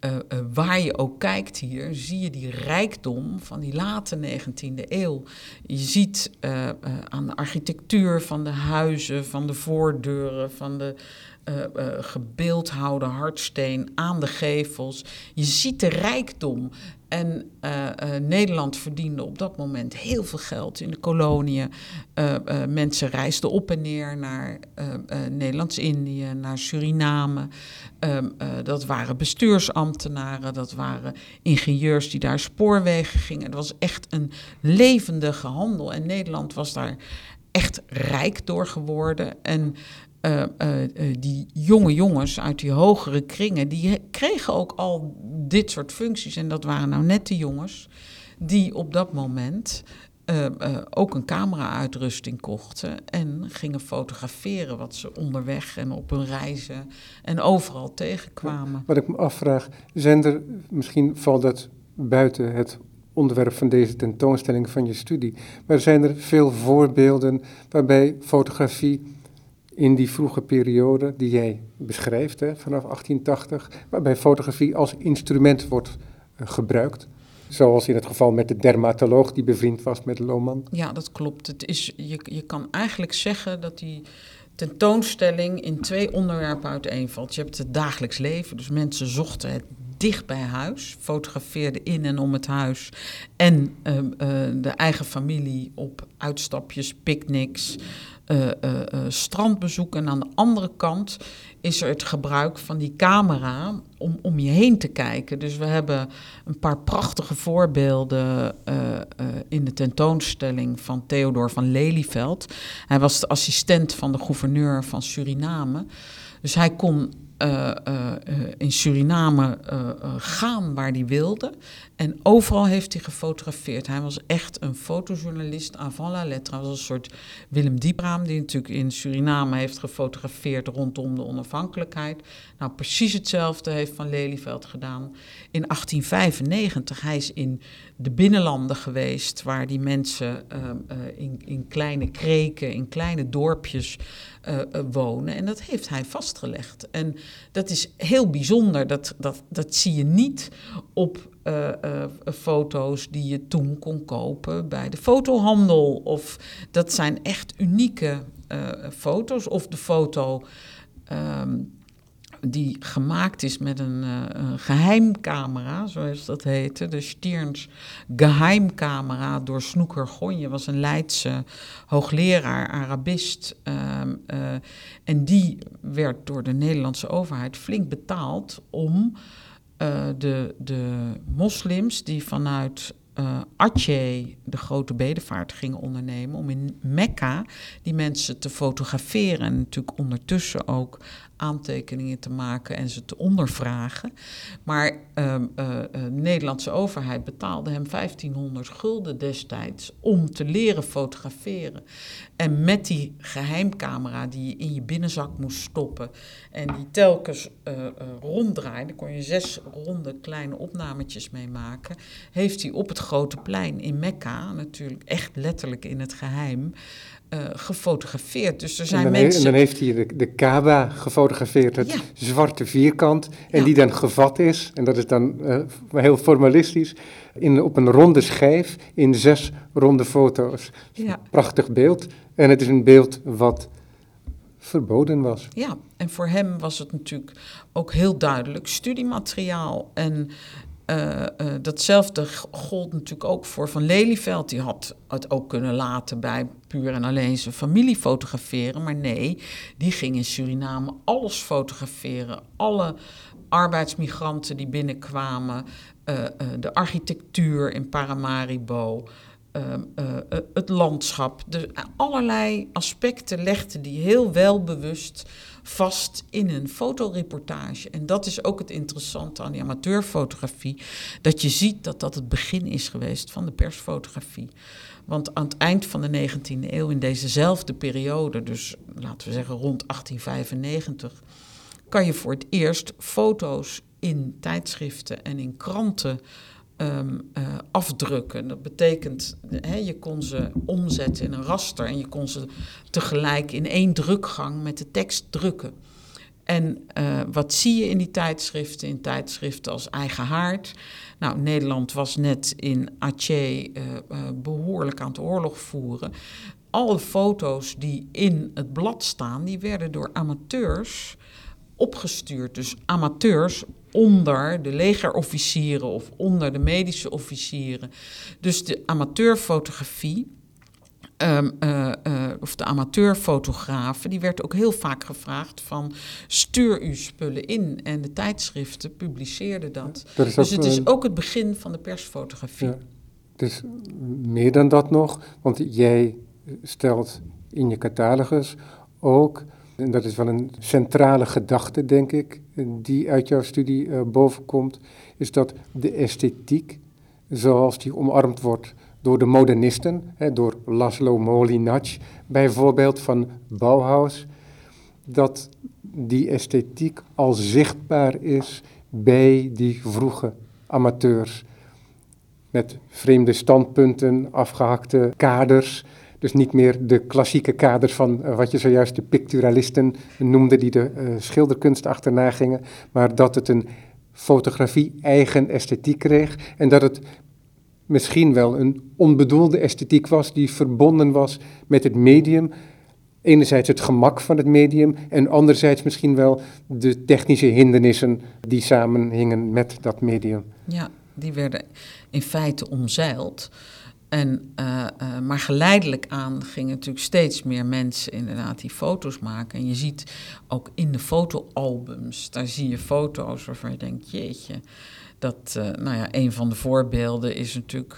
eh, eh, waar je ook kijkt hier, zie je die rijkdom van die late 19e eeuw. Je ziet eh, aan de architectuur van de huizen, van de voordeuren, van de gebeeldhouwde hardsteen aan de gevels. Je ziet de rijkdom. En eh, eh, Nederland verdiende op dat moment heel veel geld in de koloniën. Uh, mensen reisden op en neer naar Nederlands-Indië, naar Suriname. Ehm, dat waren bestuursambtenaren, dat waren ingenieurs die daar spoorwegen gingen. Het was echt een levendige handel. En Nederland was daar echt rijk door geworden. En uh, die jonge jongens uit die hogere kringen, die kregen ook al dit soort functies. En dat waren nou net de jongens die op dat moment ook een camera-uitrusting kochten en gingen fotograferen wat ze onderweg en op hun reizen en overal tegenkwamen. Wat ik me afvraag, zijn er, misschien valt dat buiten het onderwerp van deze tentoonstelling van je studie, maar zijn er veel voorbeelden waarbij fotografie in die vroege periode die jij beschrijft, hè, vanaf 1880, waarbij fotografie als instrument wordt uh, gebruikt. Zoals in het geval met de dermatoloog die bevriend was met Lohman. Ja, dat klopt. Het is, je, je kan eigenlijk zeggen dat die tentoonstelling in twee onderwerpen uiteenvalt. Je hebt het dagelijks leven, dus mensen zochten het dicht bij huis, fotografeerden in en om het huis en uh, uh, de eigen familie op uitstapjes, picknicks, uh, strandbezoek. En aan de andere kant is er het gebruik van die camera om om je heen te kijken. Dus we hebben een paar prachtige voorbeelden in de tentoonstelling van Theodor van Lelyveld. Hij was de assistent van de gouverneur van Suriname. Dus hij kon uh, uh, in Suriname gaan waar hij wilde. En overal heeft hij gefotografeerd. Hij was echt een fotojournalist avant la lettre. Hij was een soort Willem Diepraam, die natuurlijk in Suriname heeft gefotografeerd rondom de onafhankelijkheid. Nou, precies hetzelfde heeft Van Lelyveld gedaan. In 1895, hij is in de binnenlanden geweest, waar die mensen uh, uh, in, in, kleine kreken, in kleine dorpjes uh, wonen. En dat heeft hij vastgelegd. En dat is heel bijzonder. Dat, dat, dat zie je niet op foto's die je toen kon kopen bij de fotohandel. Of dat zijn echt unieke foto's. Of de foto um, die gemaakt is met een, een, geheimcamera, zoals dat heette. De Stierns geheimcamera door Snoeker Gonje. was een Leidse hoogleraar, Arabist. Um, en die werd door de Nederlandse overheid flink betaald om uh, de, de moslims die vanuit uh, de grote bedevaart gingen ondernemen om in Mekka die mensen te fotograferen en natuurlijk ondertussen ook aantekeningen te maken en ze te ondervragen. Maar uh, uh, de Nederlandse overheid betaalde hem 1500 gulden destijds om te leren fotograferen. En met die geheimcamera die je in je binnenzak moest stoppen en die telkens uh, ronddraaide, kon je zes ronde kleine opnametjes mee maken, heeft hij op het grote plein in Mekka, natuurlijk echt letterlijk in het geheim, uh, gefotografeerd. Dus er zijn en mensen. en dan heeft hij de, de Kaaba gefotografeerd, het ja. zwarte vierkant, en ja. die dan gevat is, en dat is dan uh, heel formalistisch, in, op een ronde schijf in zes ronde foto's. Ja. Prachtig beeld. En het is een beeld wat verboden was. Ja, en voor hem was het natuurlijk ook heel duidelijk studiemateriaal. En uh, uh, datzelfde gold natuurlijk ook voor Van Lelyveld. Die had het ook kunnen laten bij puur en alleen zijn familie fotograferen. Maar nee, die ging in Suriname alles fotograferen. Alle arbeidsmigranten die binnenkwamen. Uh, de architectuur in Paramaribo. het landschap. De, allerlei aspecten legde die heel welbewust vast in een fotoreportage. En dat is ook het interessante aan die amateurfotografie. Dat je ziet dat dat het begin is geweest van de persfotografie. Want aan het eind van de 19e eeuw, in dezezelfde periode, dus laten we zeggen rond 1895, kan je voor het eerst foto's in tijdschriften en in kranten um, uh, afdrukken. Dat betekent, hè, je kon ze omzetten in een raster en je kon ze tegelijk in één drukgang met de tekst drukken. En uh, wat zie je in die tijdschriften? In tijdschriften als Eigen Haard. Nou, Nederland was net in Aceh uh, behoorlijk aan het oorlog voeren. Alle foto's die in het blad staan, die werden door amateurs opgestuurd. Dus amateurs onder de legerofficieren of onder de medische officieren. Dus de amateurfotografie. Um, uh, uh, of de amateurfotografen, die werd ook heel vaak gevraagd van stuur uw spullen in. En de tijdschriften publiceerden dat. dus het is ook het begin van de persfotografie. Ja, dus meer dan dat nog, want jij stelt in je catalogus ook en dat is wel een centrale gedachte, denk ik, die uit jouw studie uh, bovenkomt, is dat de esthetiek, zoals die omarmd wordt door de modernisten, hè, door Laszlo Molinac bijvoorbeeld van Bauhaus, dat die esthetiek al zichtbaar is bij die vroege amateurs. Met vreemde standpunten, afgehakte kaders, dus niet meer de klassieke kaders van uh, wat je zojuist de picturalisten noemde, die de uh, schilderkunst achterna gingen, maar dat het een fotografie eigen esthetiek kreeg en dat het misschien wel een onbedoelde esthetiek was die verbonden was met het medium. Enerzijds het gemak van het medium en anderzijds misschien wel de technische hindernissen die samenhingen met dat medium. Ja, die werden in feite omzeild. En, uh, uh, maar geleidelijk aan gingen natuurlijk steeds meer mensen inderdaad die foto's maken. En je ziet ook in de fotoalbums, daar zie je foto's waarvan je denkt, jeetje. Dat, uh, nou ja, een van de voorbeelden is natuurlijk,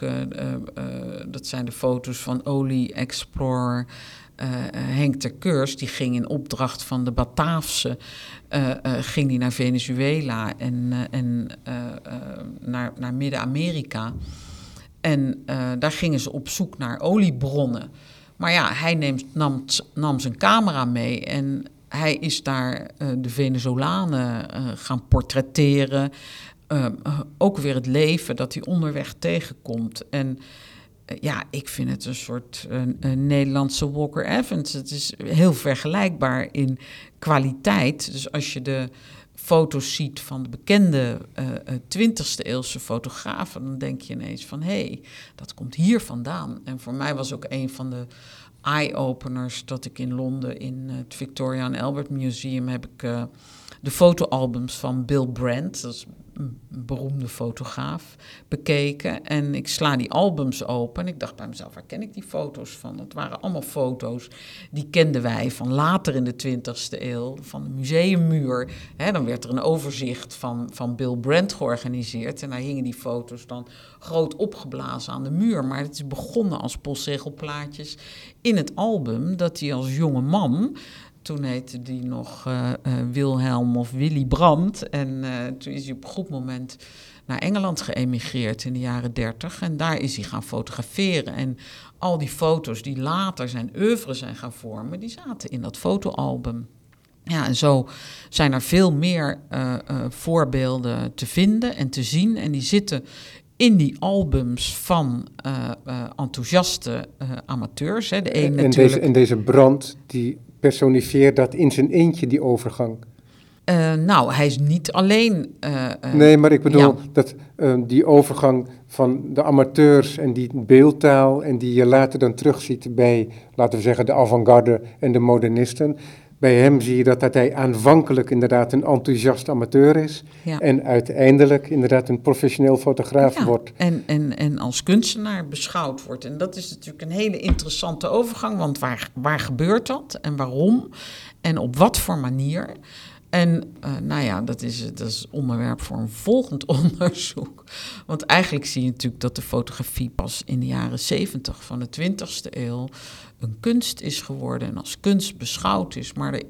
dat zijn de foto's van Olie Explorer, Henk ter Keurs. Die ging in opdracht van de Bataafse, ging die naar Venezuela en, en naar, naar Midden-Amerika. En uh, daar gingen ze op zoek naar oliebronnen. Maar ja, hij neemt, nam, nam zijn camera mee en hij is daar uh, de Venezolanen uh, gaan portretteren. ook weer het leven dat hij onderweg tegenkomt. En ja, ik vind het een soort een Nederlandse Walker Evans. Het is heel vergelijkbaar in kwaliteit. Dus als je de foto's ziet van de bekende uh, eh, 20e eh, eeuwse fotografen, dan denk je ineens van hé, hey, dat komt hier vandaan. En voor mij was ook een van de eye-openers dat ik in Londen in het Victoria and Albert Museum heb ik uh, de fotoalbums van Bill Brandt, dat is beroemde fotograaf, bekeken. En ik sla die albums open. En ik dacht bij mezelf, waar ken ik die foto's van? Dat waren allemaal foto's die kenden wij van later in de 20e eeuw, van de museummuur. Dan werd er een overzicht van, van Bill Brandt georganiseerd. En daar hingen die foto's dan groot opgeblazen aan de muur. Maar het is begonnen als postzegelplaatjes in het album dat hij als jonge man toen heette die nog uh, uh, Wilhelm of Willy Brandt. En uh, toen is hij op een goed moment naar Engeland geëmigreerd in de jaren 30. En daar is hij gaan fotograferen. En al die foto's die later zijn oeuvre zijn gaan vormen, die zaten in dat fotoalbum. Ja, en zo zijn er veel meer voorbeelden te vinden en te zien. En die zitten in die albums van uh, enthousiaste amateurs. Hè. De een en, natuurlijk... deze, en deze brand die personifieert dat in zijn eentje, die overgang? Uh, nou, hij is niet alleen. Uh, uh, nee, maar ik bedoel ja. dat die overgang van de amateurs en die beeldtaal en die je later dan terugziet bij, laten we zeggen, de avant-garde en de modernisten. Bij hem zie je dat, dat hij aanvankelijk inderdaad een enthousiast amateur is ja. en uiteindelijk inderdaad een professioneel fotograaf ja, wordt. En, en, en als kunstenaar beschouwd wordt. En dat is natuurlijk een hele interessante overgang, want waar, waar gebeurt dat en waarom en op wat voor manier? En uh, nou ja, dat is, dat is onderwerp voor een volgend onderzoek. Want eigenlijk zie je natuurlijk dat de fotografie pas in de jaren 70 van de 20e eeuw een kunst is geworden en als kunst beschouwd is. Maar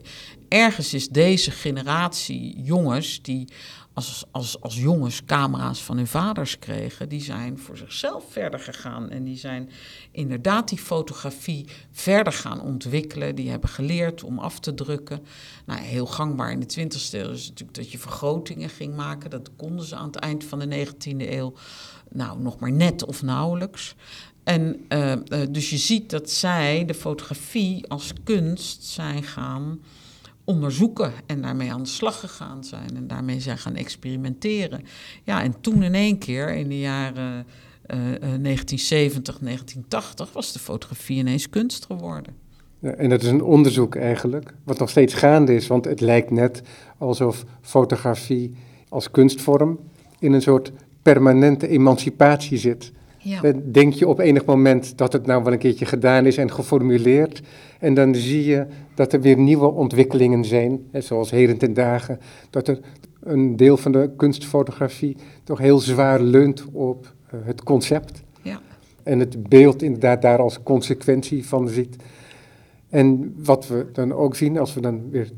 ergens is deze generatie jongens die als, als, als jongens camera's van hun vaders kregen, die zijn voor zichzelf verder gegaan. En die zijn inderdaad die fotografie verder gaan ontwikkelen. Die hebben geleerd om af te drukken. Nou, heel gangbaar in de 20e eeuw is natuurlijk dat je vergrotingen ging maken. Dat konden ze aan het eind van de 19e eeuw. Nou, nog maar net of nauwelijks. En uh, uh, dus je ziet dat zij de fotografie als kunst zijn gaan onderzoeken en daarmee aan de slag gegaan zijn en daarmee zijn gaan experimenteren. Ja, en toen in één keer in de jaren uh, 1970, 1980 was de fotografie ineens kunst geworden. Ja, en dat is een onderzoek eigenlijk, wat nog steeds gaande is, want het lijkt net alsof fotografie als kunstvorm in een soort permanente emancipatie zit. Ja. Dan Denk je op enig moment dat het nou wel een keertje gedaan is en geformuleerd. En dan zie je dat er weer nieuwe ontwikkelingen zijn, hè, zoals heden ten dagen. Dat er een deel van de kunstfotografie toch heel zwaar leunt op eh, het concept. Ja. En het beeld inderdaad daar als consequentie van ziet. En wat we dan ook zien, als we dan weer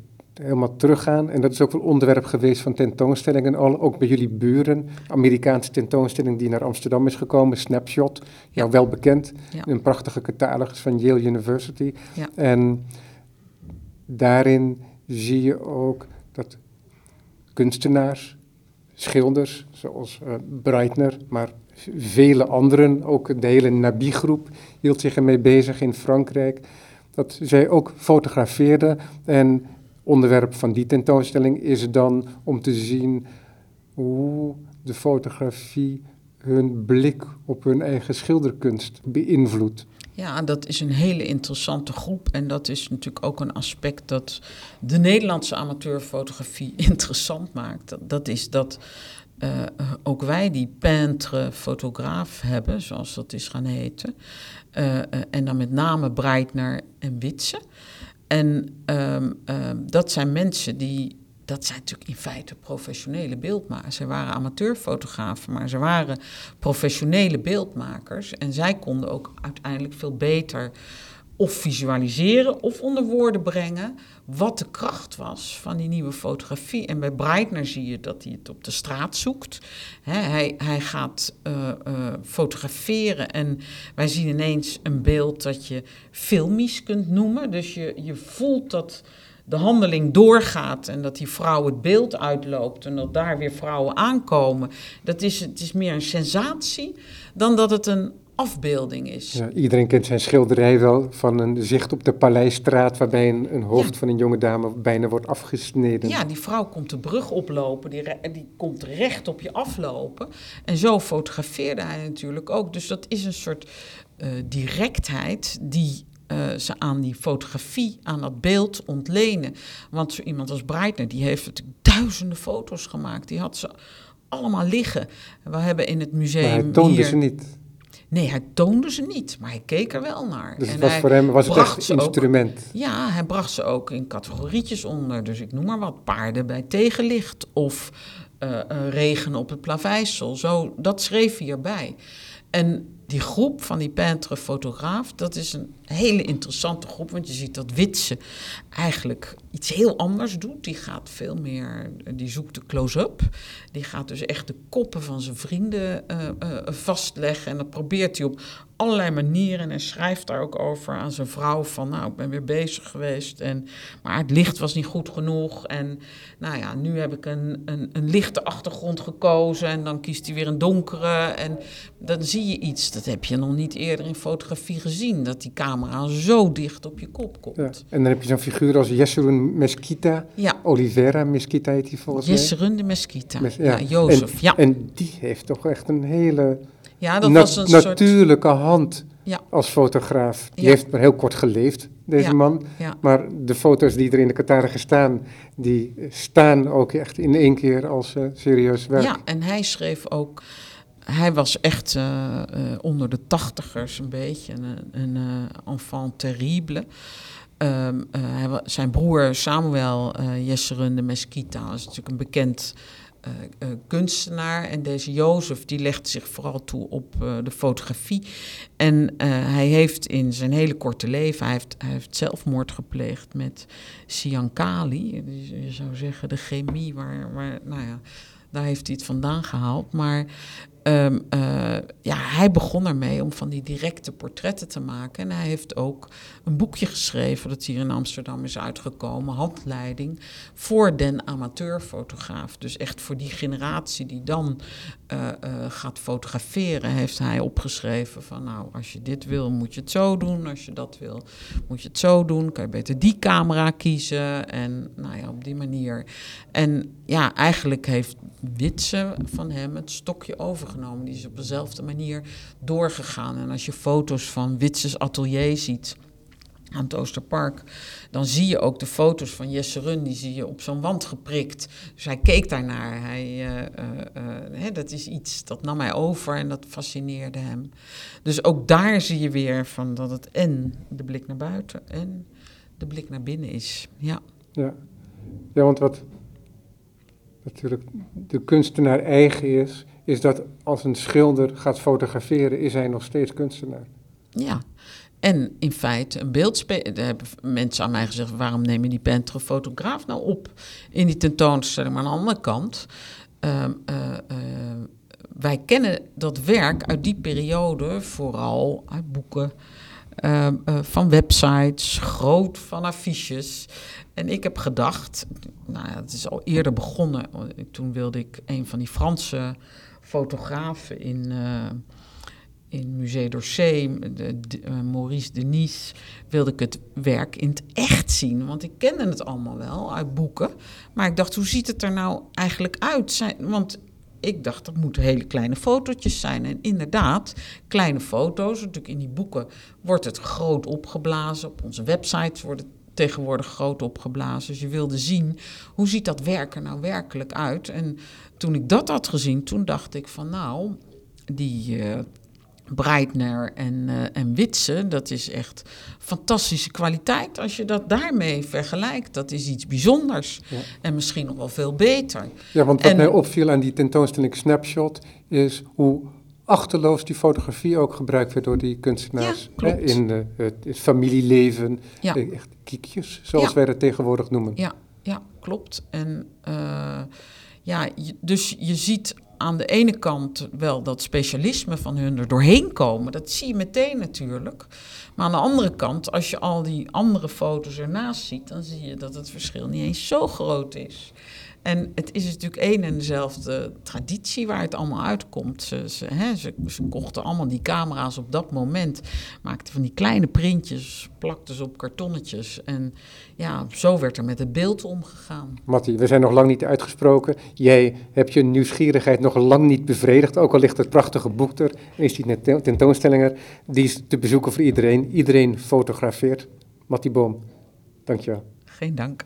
helemaal teruggaan, en dat is ook wel onderwerp geweest van tentoonstellingen, al, ook bij jullie buren, Amerikaanse tentoonstelling die naar Amsterdam is gekomen, Snapshot, jou wel bekend, Ja. een prachtige catalogus van Yale University. Ja. En daarin zie je ook dat kunstenaars, schilders, zoals eh, Breitner, maar vele anderen, ook de hele Nabi-groep hield zich ermee bezig in Frankrijk, dat zij ook fotografeerden. En onderwerp van die tentoonstelling is dan om te zien hoe de fotografie hun blik op hun eigen schilderkunst beïnvloedt. Ja, dat is een hele interessante groep. En dat is natuurlijk ook een aspect dat de Nederlandse amateurfotografie interessant maakt. Dat, is dat eh, ook wij die peintre fotograaf hebben, zoals dat is gaan heten. Eh, eh, en dan met name Breitner en Witse. En ehm, ehm, dat zijn mensen die. Dat zijn natuurlijk in feite professionele beeldmakers. Ze waren amateurfotografen, maar ze waren professionele beeldmakers. En zij konden ook uiteindelijk veel beter of visualiseren of onder woorden brengen wat de kracht was van die nieuwe fotografie. En bij Breitner zie je dat hij het op de straat zoekt. Hij, hij gaat eh, eh, fotograferen en wij zien ineens een beeld dat je filmisch kunt noemen. Dus je, je voelt dat de handeling doorgaat en dat die vrouw het beeld uitloopt en dat daar weer vrouwen aankomen. Dat is, het is meer een sensatie dan dat het een afbeelding is. Ja, iedereen kent zijn schilderij wel van een zicht op de Paleisstraat, waarbij een, een hoofd Ja. van een jonge dame bijna wordt afgesneden. Ja, die vrouw komt de brug oplopen, die, die komt recht op je aflopen. En zo fotografeerde hij natuurlijk ook. Dus dat is een soort eh, directheid die eh, ze aan die fotografie, aan dat beeld ontlenen. Want zo iemand als Breitner, die heeft natuurlijk duizenden foto's gemaakt. Die had ze allemaal liggen. We hebben in het museum maar hij toonde hier... ze niet. Nee, hij toonde ze niet, maar hij keek er wel naar. Dus En het was voor hem was het echt ook- instrument. ja, hij bracht ze ook in categorietjes onder. Dus ik noem maar wat, paarden bij tegenlicht of eh, eh, regen op het plaveisel. Zo, dat schreef hij erbij. En die groep van die peintre fotograaf, dat is een hele interessante groep. Want je ziet dat Witse eigenlijk iets heel anders doet. Die gaat veel meer, die zoekt de close-up. Die gaat dus echt de koppen van zijn vrienden eh, eh, vastleggen. En dat probeert hij op allerlei manieren. En schrijft daar ook over aan zijn vrouw van... nou, ik ben weer bezig geweest, en, maar het licht was niet goed genoeg. En nou ja, nu heb ik een, een, een lichte achtergrond gekozen... en dan kiest hij weer een donkere. En dan zie je iets, dat heb je nog niet eerder in fotografie gezien... dat die camera zo dicht op je kop komt. Ja. En dan heb je zo'n figuur als Jesserun Mesquita. Ja, Oliveira Mesquita heet hij volgens mij. Jesserun de Mesquita. Mes- ja, Jozef. En, ja. en die heeft toch echt een hele ja, dat na- was een soort... natuurlijke hand Ja. als fotograaf. Die heeft maar heel kort geleefd, deze man. Ja. Maar de foto's die er in de catalogus staan, die staan ook echt in één keer als eh, serieus werk. Ja, en hij schreef ook. Hij was echt eh, eh, onder de tachtigers een beetje een, een eh, enfant terrible. Ehm, eh, zijn broer Samuel Jesserun de Mesquita is natuurlijk een bekend kunstenaar. En deze Jozef die legde zich vooral toe op de fotografie. En hij heeft in zijn hele korte leven, hij heeft, heeft zelfmoord gepleegd met Siankali. Je zou zeggen de chemie, waar, waar, nou ja, daar heeft hij het vandaan gehaald. Maar eh, ja, hij begon ermee om van die directe portretten te maken. En hij heeft ook een boekje geschreven dat hier in Amsterdam is uitgekomen. Handleiding voor den amateurfotograaf. Dus echt voor die generatie die dan eh, eh, gaat fotograferen, heeft hij opgeschreven van nou, als je dit wil, moet je het zo doen. Als je dat wil, moet je het zo doen. Kan je beter die camera kiezen. En nou ja, op die manier. En ja, eigenlijk heeft Witse van hem het stokje overgenomen. Die is op dezelfde manier doorgegaan. En als je foto's van Witses atelier ziet, aan het Oosterpark, dan zie je ook de foto's van Jesse Run, die zie je op zo'n wand geprikt. Dus hij keek daarnaar. Hij, uh, uh, hè, dat is iets, dat nam hij over en dat fascineerde hem. Dus ook daar zie je weer van dat het en de blik naar buiten en de blik naar binnen is. Ja, ja. ja want wat natuurlijk de kunstenaar eigen is, is dat als een schilder gaat fotograferen, is hij nog steeds kunstenaar. Ja, en in feite een beeldspeler. Daar hebben mensen aan mij gezegd: waarom neem je die pentere fotograaf nou op in die tentoonstelling? Maar aan de andere kant, uh, uh, wij kennen dat werk uit die periode vooral uit boeken. Ehm, eh, van websites, groot van affiches. En ik heb gedacht, nou ja, het is al eerder begonnen. Toen wilde ik een van die Franse fotografen in, uh, in Musée d'Orsay, de, uh, Maurice Denis, wilde ik het werk in het echt zien. Want ik kende het allemaal wel uit boeken. Maar ik dacht, hoe ziet het er nou eigenlijk uit? Want ik dacht, dat moeten hele kleine fotootjes zijn. En inderdaad, kleine foto's. Natuurlijk in die boeken wordt het groot opgeblazen. Op onze websites wordt het tegenwoordig groot opgeblazen. Dus je wilde zien, hoe ziet dat werk er nou werkelijk uit? En toen ik dat had gezien, toen dacht ik van nou, die uh, Breitner en, uh, en Witse, dat is echt fantastische kwaliteit. Als je dat daarmee vergelijkt, dat is iets bijzonders. Ja. En misschien nog wel veel beter. Ja, want wat en, mij opviel aan die tentoonstelling Snapshot, is hoe achterloos die fotografie ook gebruikt werd door die kunstenaars. Ja, hè, in uh, het, het, familieleven, ja. echt kiekjes, zoals ja. wij dat tegenwoordig noemen. Ja, ja klopt. En uh, ja, je, dus je ziet aan de ene kant wel dat specialisme van hun er doorheen komen. Dat zie je meteen natuurlijk. Maar aan de andere kant, als je al die andere foto's ernaast ziet, dan zie je dat het verschil niet eens zo groot is. En het is natuurlijk één en dezelfde traditie waar het allemaal uitkomt. Ze, ze, hè, ze, ze, kochten allemaal die camera's op dat moment, maakten van die kleine printjes, plakten ze op kartonnetjes. En ja, zo werd er met het beeld omgegaan. Matti, we zijn nog lang niet uitgesproken. Jij hebt je nieuwsgierigheid nog lang niet bevredigd, ook al ligt het prachtige boek er, is die tentoonstelling er. Die is te bezoeken voor iedereen. Iedereen fotografeert. Matti Boom, dankjewel. Geen dank.